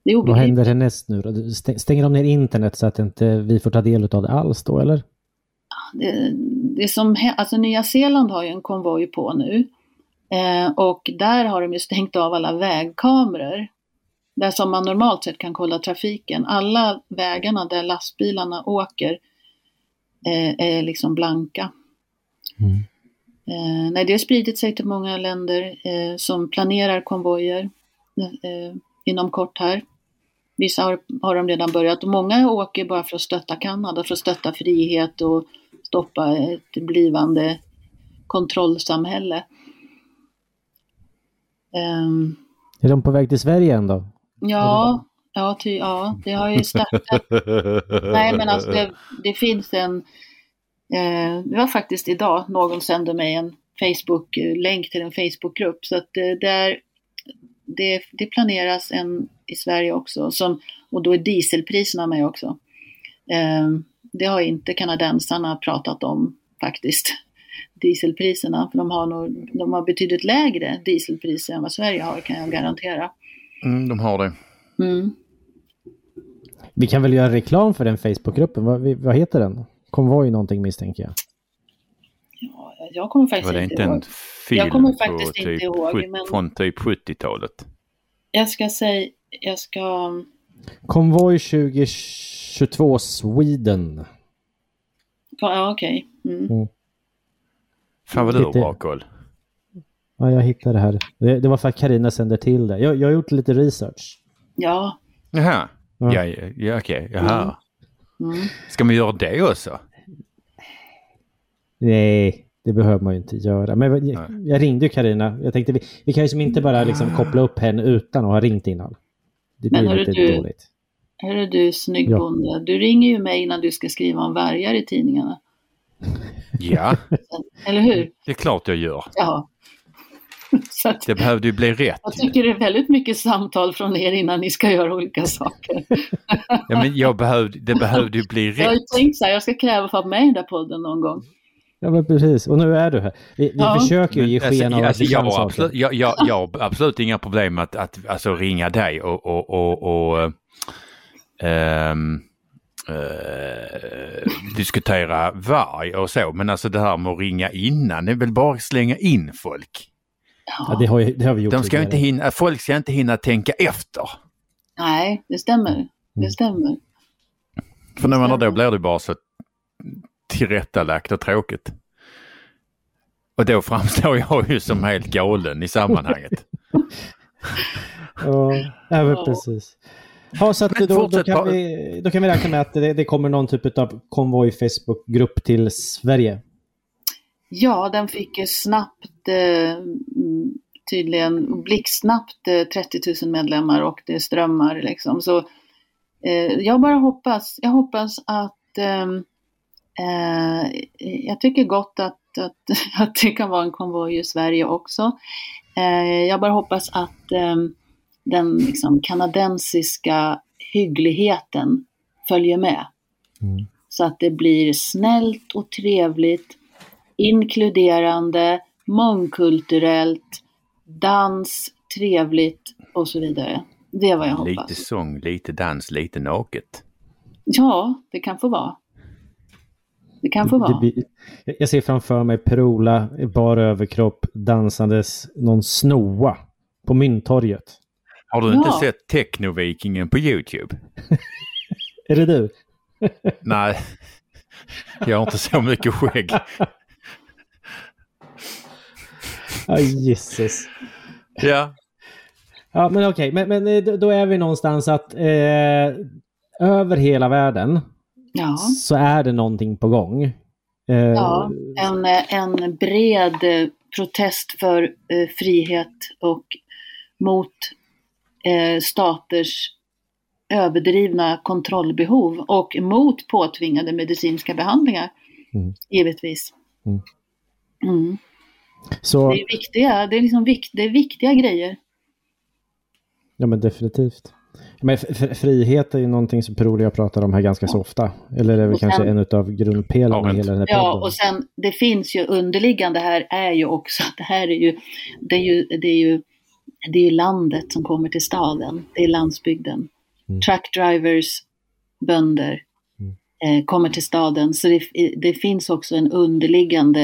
Det är Vad händer härnäst nu då? Stäng- Stänger de ner internet så att inte vi får ta del av det alls då, eller? Det, det som, alltså Nya Zeeland har ju en konvoj på nu. Eh, och där har de ju stängt av alla vägkameror. Där som man normalt sett kan kolla trafiken. Alla vägarna där lastbilarna åker eh, är liksom blanka. Mm. Eh, nej, det har spridit sig till många länder eh, som planerar konvojer eh, inom kort här. Vissa har, har de redan börjat och många åker bara för att stötta Kanada, för att stötta frihet och stoppa ett blivande kontrollsamhälle. Ehm, Är de på väg till Sverige än då? ja, ja, ty, ja, det har ju startat. Nej, men alltså det, det finns en... Eh, det var faktiskt idag någon sände mig en Facebook-länk till en Facebookgrupp. Så att eh, där, det, det planeras en i Sverige också. Som, och då är dieselpriserna med också. Eh, det har inte kanadensarna pratat om faktiskt. Dieselpriserna, för de har, nog, de har betydligt lägre dieselpriser än vad Sverige har kan jag garantera. Mm, de har det. Mm. Vi kan väl göra reklam för den Facebookgruppen. Vad, vad heter den? Konvoj någonting misstänker jag. Ja, jag kommer faktiskt Var det inte ihåg. en film Jag kommer faktiskt inte typ, ihåg, men- från typ 70-talet? Jag ska säga, jag ska... Konvoj 2022 Sweden. Ja, okej. Mm. Fan vad du har bra koll. Ja, jag hittade det här. Det, det var för att Karina sände till det. Jag, jag har gjort lite research. Ja. Jaha, Ja. ja, ja, ja okej, jaha. Mm. Ska man göra det också? Nej, det behöver man ju inte göra. Men jag, jag ringde ju Karina. Jag tänkte vi, vi kan ju som inte bara liksom koppla upp henne utan att ha ringt innan. Det Men blir hörru lite du- dåligt. Hörru du snygg Ja. bonde, du ringer ju mig innan du ska skriva om vargar i tidningarna. Ja, Eller hur? det är klart jag gör. Ja. Så att Det behövde ju bli rätt. jag tycker det är väldigt mycket samtal från er innan ni ska göra olika saker. Ja, men jag behövde, det behövde ju bli Jag har ju rätt. tänkt så här, jag ska kräva för att vara med i den där podden någon gång. Ja, men precis. Och nu är du här. Vi, vi Ja. försöker ju ge alltså, sken av att alltså, vi jag, kan har saker. absolut, jag, jag, jag har absolut inga problem med att, att alltså, ringa dig och, och, och, och ehm, eh, diskutera varg och så. Men alltså det här med att ringa innan, det är väl bara att slänga in folk. Ja, det, har, det har vi gjort De ska inte hinna, folk ska inte hinna tänka efter. Nej, det stämmer. Det stämmer. För när man har då blir det bara så tillrättalagt och tråkigt. Och då framstår jag ju som helt galen i sammanhanget. Ja, Ja. precis. Ja, så då, då, kan vi, då kan vi räkna med att det, det kommer någon typ av konvoj Facebookgrupp till Sverige. Ja, den fick ju snabbt, eh, tydligen blixtsnabbt eh, 30 000 medlemmar och det strömmar liksom. Så eh, jag bara hoppas, jag hoppas att ehm, eh, jag tycker gott att, att, att det kan vara en konvoj i Sverige också. Eh, jag bara hoppas att ehm, den liksom, kanadensiska hyggligheten följer med. Mm. Så att det blir snällt och trevligt, inkluderande, mångkulturellt, dans, trevligt och så vidare. Det är vad jag hoppas. Lite sång, lite dans, lite naket. Ja, det kan få vara. Det kan få Det vara. jag ser framför mig Per-Ola i bar överkropp dansandes någon snoa på Mynttorget. Har du inte Ja. sett Technovikingen på Youtube? Är det du? Nej, jag har inte så mycket skägg. Ja, Jesus. Ja, Ja, men okej, men, men eh, då- då är vi någonstans att eh, över hela världen Ja, så är det någonting på gång. Eh, ja. En, en bred protest för eh, frihet och mot eh, staters överdrivna kontrollbehov och mot påtvingade medicinska behandlingar. Mm. Givetvis. Mm. Mm. Så, Det är viktiga, det är liksom vikt, det är viktiga grejer. ja men definitivt. Men frihet är ju någonting som och jag pratar om här ganska så ofta. Eller det är väl Och kanske sen- en av grundpelarna Ja, i hela den här Ja, podden. och sen det finns ju underliggande här är ju också att det här är ju, det är ju, det är ju, det är ju landet som kommer till staden. Det är landsbygden. Mm. Truckdrivers, bönder Mm. eh, kommer till staden. Så det, det finns också en underliggande,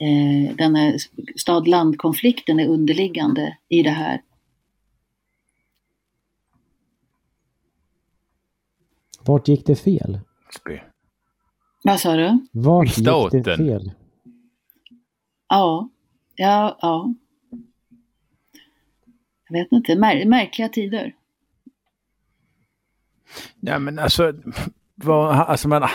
eh, den här stad-land-konflikten är underliggande i det här. Vart gick det fel? spy. Vad sa du? Vart gick det fel? Ja, ja, ja. Jag vet inte, mär, märkliga tider. Ja men alltså, vad, alltså man,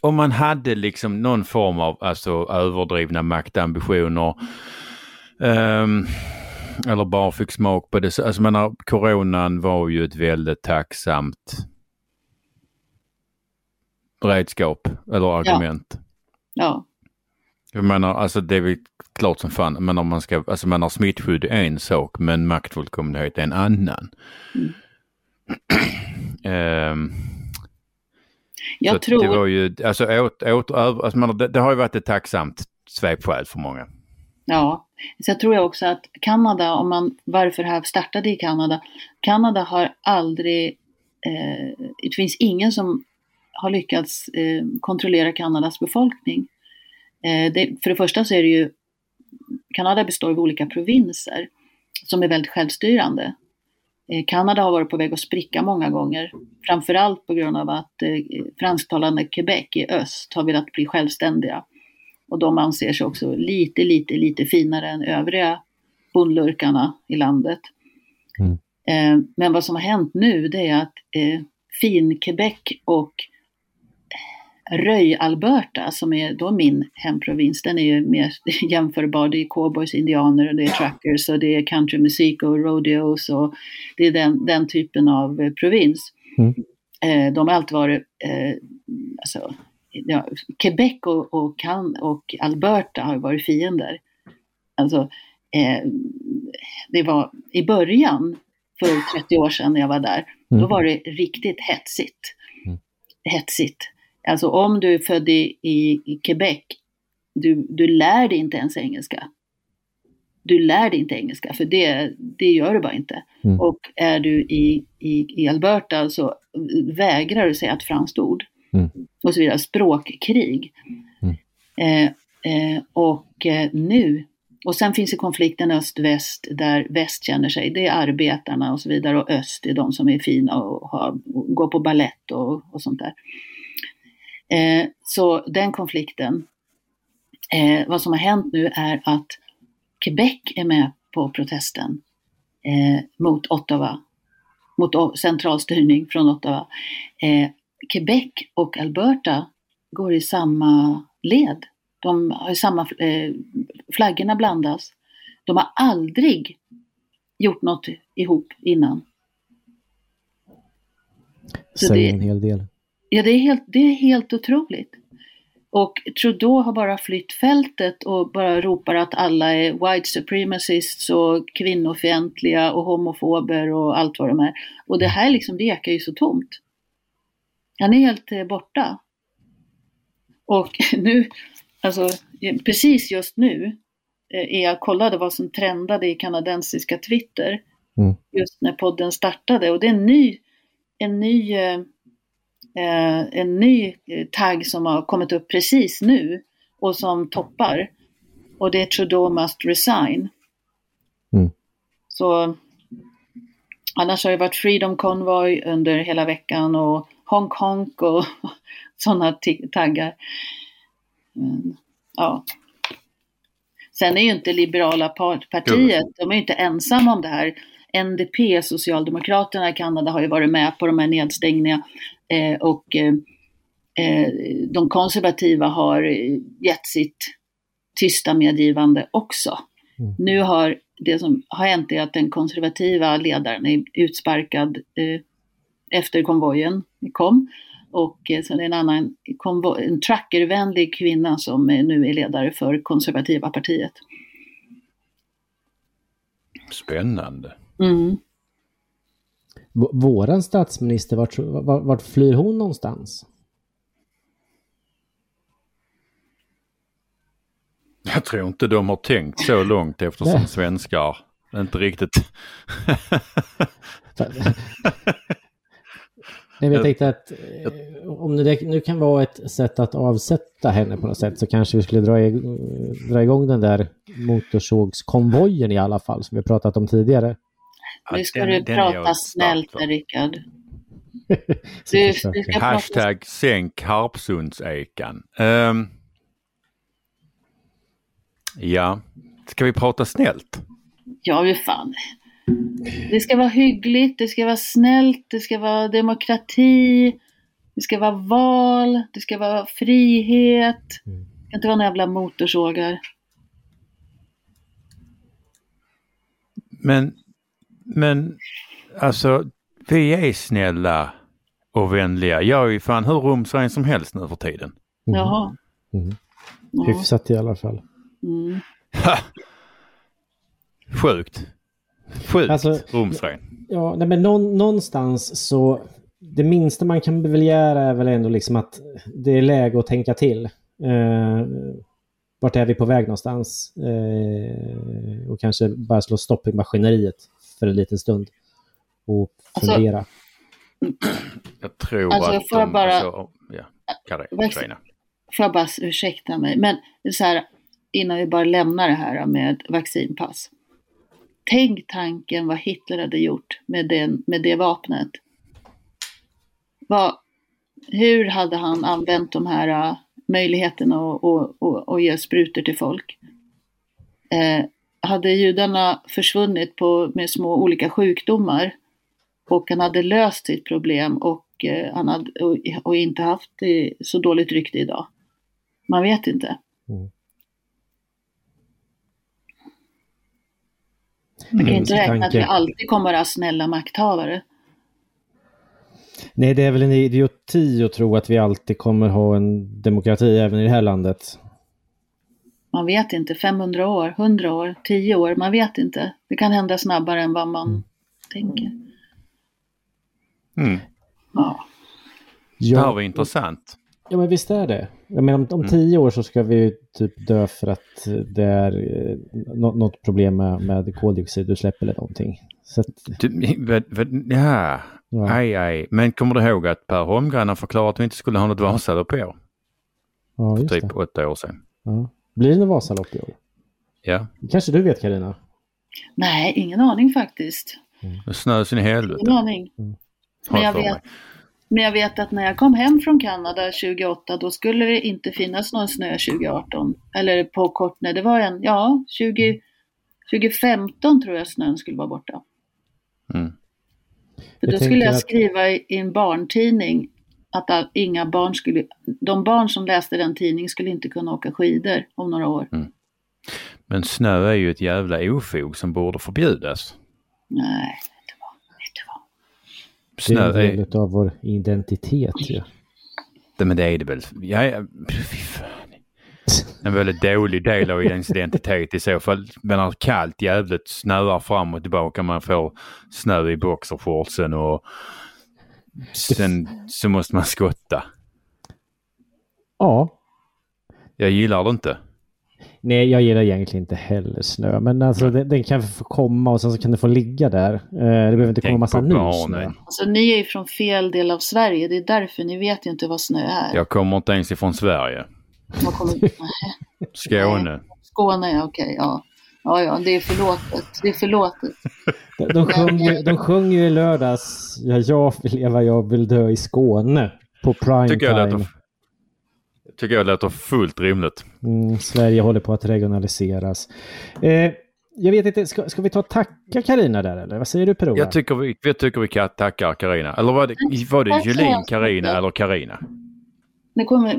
om man hade liksom någon form av alltså, överdrivna maktambitioner ehm, eller bara fick smak på det. Så, Alltså man har, coronan var ju ett väldigt tacksamt redskap eller argument. Ja, Jag menar, alltså det är väl klart som fan, men om man ska, alltså man har smittskydd är en sak, men maktfullkomlighet är en annan. Mm. Så jag tror... Det var ju, alltså, åt, åt, över- alltså man, det, det har ju varit ett tacksamt svepskäl för många. Ja, så jag tror jag också att Kanada, om man, varför det här startade i Kanada, Kanada har aldrig, eh, det finns ingen som har lyckats eh, kontrollera Kanadas befolkning. Eh, det, för det första så är det ju, Kanada består av olika provinser som är väldigt självstyrande. Eh, Kanada har varit på väg att spricka många gånger, framförallt på grund av att eh, fransktalande Quebec i öst har velat bli självständiga. Och de anser sig också lite, lite, lite finare än övriga bondlurkarna i landet. Mm. Eh, men vad som har hänt nu det är att eh, Fin-Quebec och Röj-Alberta, som är då min hemprovins, den är ju mer jämförbar. Det är cowboys, indianer och det är truckers och det är countrymusik och rodeos och det är den, den typen av eh, provins. Mm. Eh, de har alltid varit, eh, alltså, ja, Quebec och, och, Can och Alberta har varit fiender. Alltså, eh, det var i början, för 30 år sedan när jag var där, då Mm. var det riktigt hetsigt. Mm. Hetsigt. Alltså om du är född i, i, i Quebec, du, du lär dig inte ens engelska. Du lär dig inte engelska, för det, det gör du bara inte. Mm. Och är du i, i, i Alberta så vägrar du säga ett franskt ord. Mm. Och så vidare. Språkkrig. Mm. Eh, eh, och eh, nu, och sen finns det konflikten öst-väst där väst känner sig, det är arbetarna och så vidare och öst är de som är fina och, har, och går på ballett och, och sånt där. Eh, så den konflikten, eh, vad som har hänt nu är att Quebec är med på protesten eh, mot Ottawa, mot centralstyrning från Ottawa. Eh, Quebec och Alberta går i samma led. De har samma, eh, flaggorna blandas. De har aldrig gjort något ihop innan. Så Säger det- en hel del. Ja, det är helt, det är helt otroligt. Och Trudeau har bara flytt fältet och bara ropar att alla är white supremacists och kvinnofientliga och homofober och allt vad de är. Och det här liksom, det ekar ju så tomt. Han är helt eh, borta. Och nu, alltså precis just nu, eh, är jag kollade vad som trendade i kanadensiska Twitter. Mm. Just när podden startade och det är en ny, en ny eh, en ny eh, tagg som har kommit upp precis nu och som toppar. Och det är Trudeau must resign. Mm. Så annars har det varit Freedom Convoy under hela veckan och Honk Honk och sådana taggar. Men, ja. Sen är ju inte Liberala par- partiet, de är ju inte ensamma om det här. NDP, Socialdemokraterna i Kanada, har ju varit med på de här nedstängningarna. Eh, och eh, eh, de konservativa har gett sitt tysta medgivande också. Mm. Nu har det som har hänt är att den konservativa ledaren är utsparkad efter konvojen kom. Och eh, sen en annan en trackervänlig kvinna som nu är ledare för konservativa partiet. Spännande. Mm. Våran statsminister, vart, vart, vart flyr hon någonstans? Jag tror inte de har tänkt så långt eftersom Nej. svenskar inte riktigt... Nej, men jag tänkte att eh, om det nu kan vara ett sätt att avsätta henne på något sätt så kanske vi skulle dra, ig- dra igång den där motorsågskonvojen i alla fall som vi pratat om tidigare. Nu ska Den- du den prata snällt där, Rickard. Du, du ska prata Hashtag sänk Harpsundsekan. Ehm, ja, ska vi prata snällt? Ja, hur fan. Det ska vara hyggligt, det ska vara snällt, det ska vara demokrati, det ska vara val, det ska vara frihet. Det ska inte vara några jävla motorsågar. Men, men alltså, vi är snälla och vänliga. Jag är ju fan hur rumsren som helst nu för tiden. Mm. Jaha. Mm. Ja. Hyfsat i alla fall. Mm. Sjukt. Sjukt Alltså- rumsren. Ja, nej, men någon, någonstans så... Det minsta man kan begära är väl ändå liksom att det är läge att tänka till. Eh, vart är vi på väg någonstans? Eh, och kanske bara slå stopp i maskineriet för en liten stund. Och Alltså, fundera. Jag tror Alltså, att får jag bara- Alltså, ja, Karina. Får jag bara ursäkta mig, men så här, innan vi bara lämnar det här med vaccinpass. Tänk tanken vad Hitler hade gjort med, den, med det vapnet. Vad, hur hade han använt de här äh, möjligheten att, att, att, att ge sprutor till folk. Eh, hade judarna försvunnit på, med små olika sjukdomar och han hade löst sitt problem och, eh, han hade, och, och inte haft så dåligt rykte idag. Man vet inte. Mm. Man kan inte räkna att vi alltid kommer att ha snälla makthavare. Nej, det är väl en idioti att tro att vi alltid kommer ha en demokrati även i det här landet. Man vet inte, 500 år, 100 år, 10 år, man vet inte. Det kan hända snabbare än vad man mm. tänker. Mm. Ja. Det här var intressant. Ja men visst är det. Jag menar om, om mm. tio år så ska vi typ dö för att det är eh, något problem med, med koldioxidutsläpp eller någonting. Så att... du, ja. ja, aj aj. Men kommer du ihåg att Per Holmgren har förklarat att vi inte skulle ha något Vasalopp i år? Ja, för typ det. åtta år sedan. Ja. Blir det något Vasalopp i år? Ja. kanske du vet Karina? Nej, ingen aning faktiskt. Mm. Det snöar sin i helvete. Ingen aning. Mm. Men jag vet, men jag vet att när jag kom hem från Kanada 2008 då skulle det inte finnas någon snö 2018. Eller på kort, nej det var en, ja 20, 2015 tror jag snön skulle vara borta. Mm. För då skulle jag skriva i en barntidning att inga barn skulle, de barn som läste den tidningen skulle inte kunna åka skidor om några år. Mm. Men snö är ju ett jävla ofog som borde förbjudas. Nej. Snö det är en del av vår identitet ju. Ja. Men det är det väl. Ja, ja, fy fan. En väldigt dålig del av ens identitet i så fall. Men kallt jävligt snöar fram och tillbaka. Man får snö i boxershortsen och sen så måste man skotta. Ja. Jag gillar det inte. Nej, jag gillar egentligen inte heller snö. Men alltså den, den, kan få komma och sen så kan den få ligga där. Eh, det behöver inte komma massa ny snö. Alltså ni är ju från fel del av Sverige. Det är därför ni vet ju inte vad snö är. Jag kommer inte ens ifrån Sverige. Kommer... Skåne. Skåne, ja okej. Okay, ja. Ja, ja, det är förlåtet. Det är förlåtet. De, de, sjöng ju, de sjöng ju i lördags Ja, jag vill leva, jag vill dö i Skåne på prime Tycker time. Jag tycker jag låter fullt rimligt. Mm, Sverige håller på att regionaliseras. Eh, jag vet inte, ska, ska vi ta och tacka Karina där eller? Vad säger du Per Jag tycker vi, jag tycker vi tackar Karina. Eller var det, var det Julin Karina eller Karina?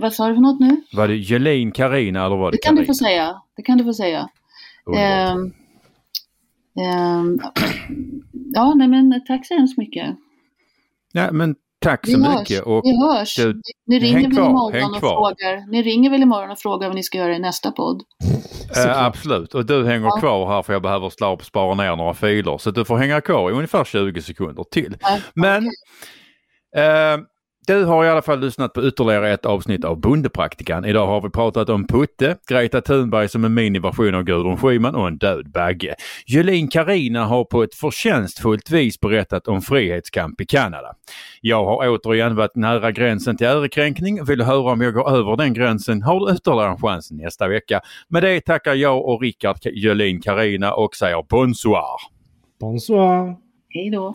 vad sa du för något nu? Var det Julin Karina eller var det Det kan Carina? du få säga. Det kan du få säga. Um, um, ja, nej men tack så hemskt mycket. Ja, men Tack så vi mycket. Och vi hörs. Du, ni, ringer väl imorgon och frågar, ni ringer väl imorgon och frågar vad ni ska göra i nästa podd? Uh, absolut, och du hänger ja. kvar här för jag behöver spara ner några filer. Så du får hänga kvar i ungefär 20 sekunder till. Ja, Men okay. eh, du har i alla fall lyssnat på ytterligare ett avsnitt av Bondepraktikan. Idag har vi pratat om Putte, Greta Thunberg som en miniversion av Gudrun Schyman och en död bagge. Julin Karina har på ett förtjänstfullt vis berättat om frihetskamp i Kanada. Jag har återigen varit nära gränsen till ärekränkning. Vill du höra om jag går över den gränsen har du ytterligare en chans nästa vecka. Med det tackar jag och Rickard Julin Karina och säger bonsoir. Bonsoir. Hej då.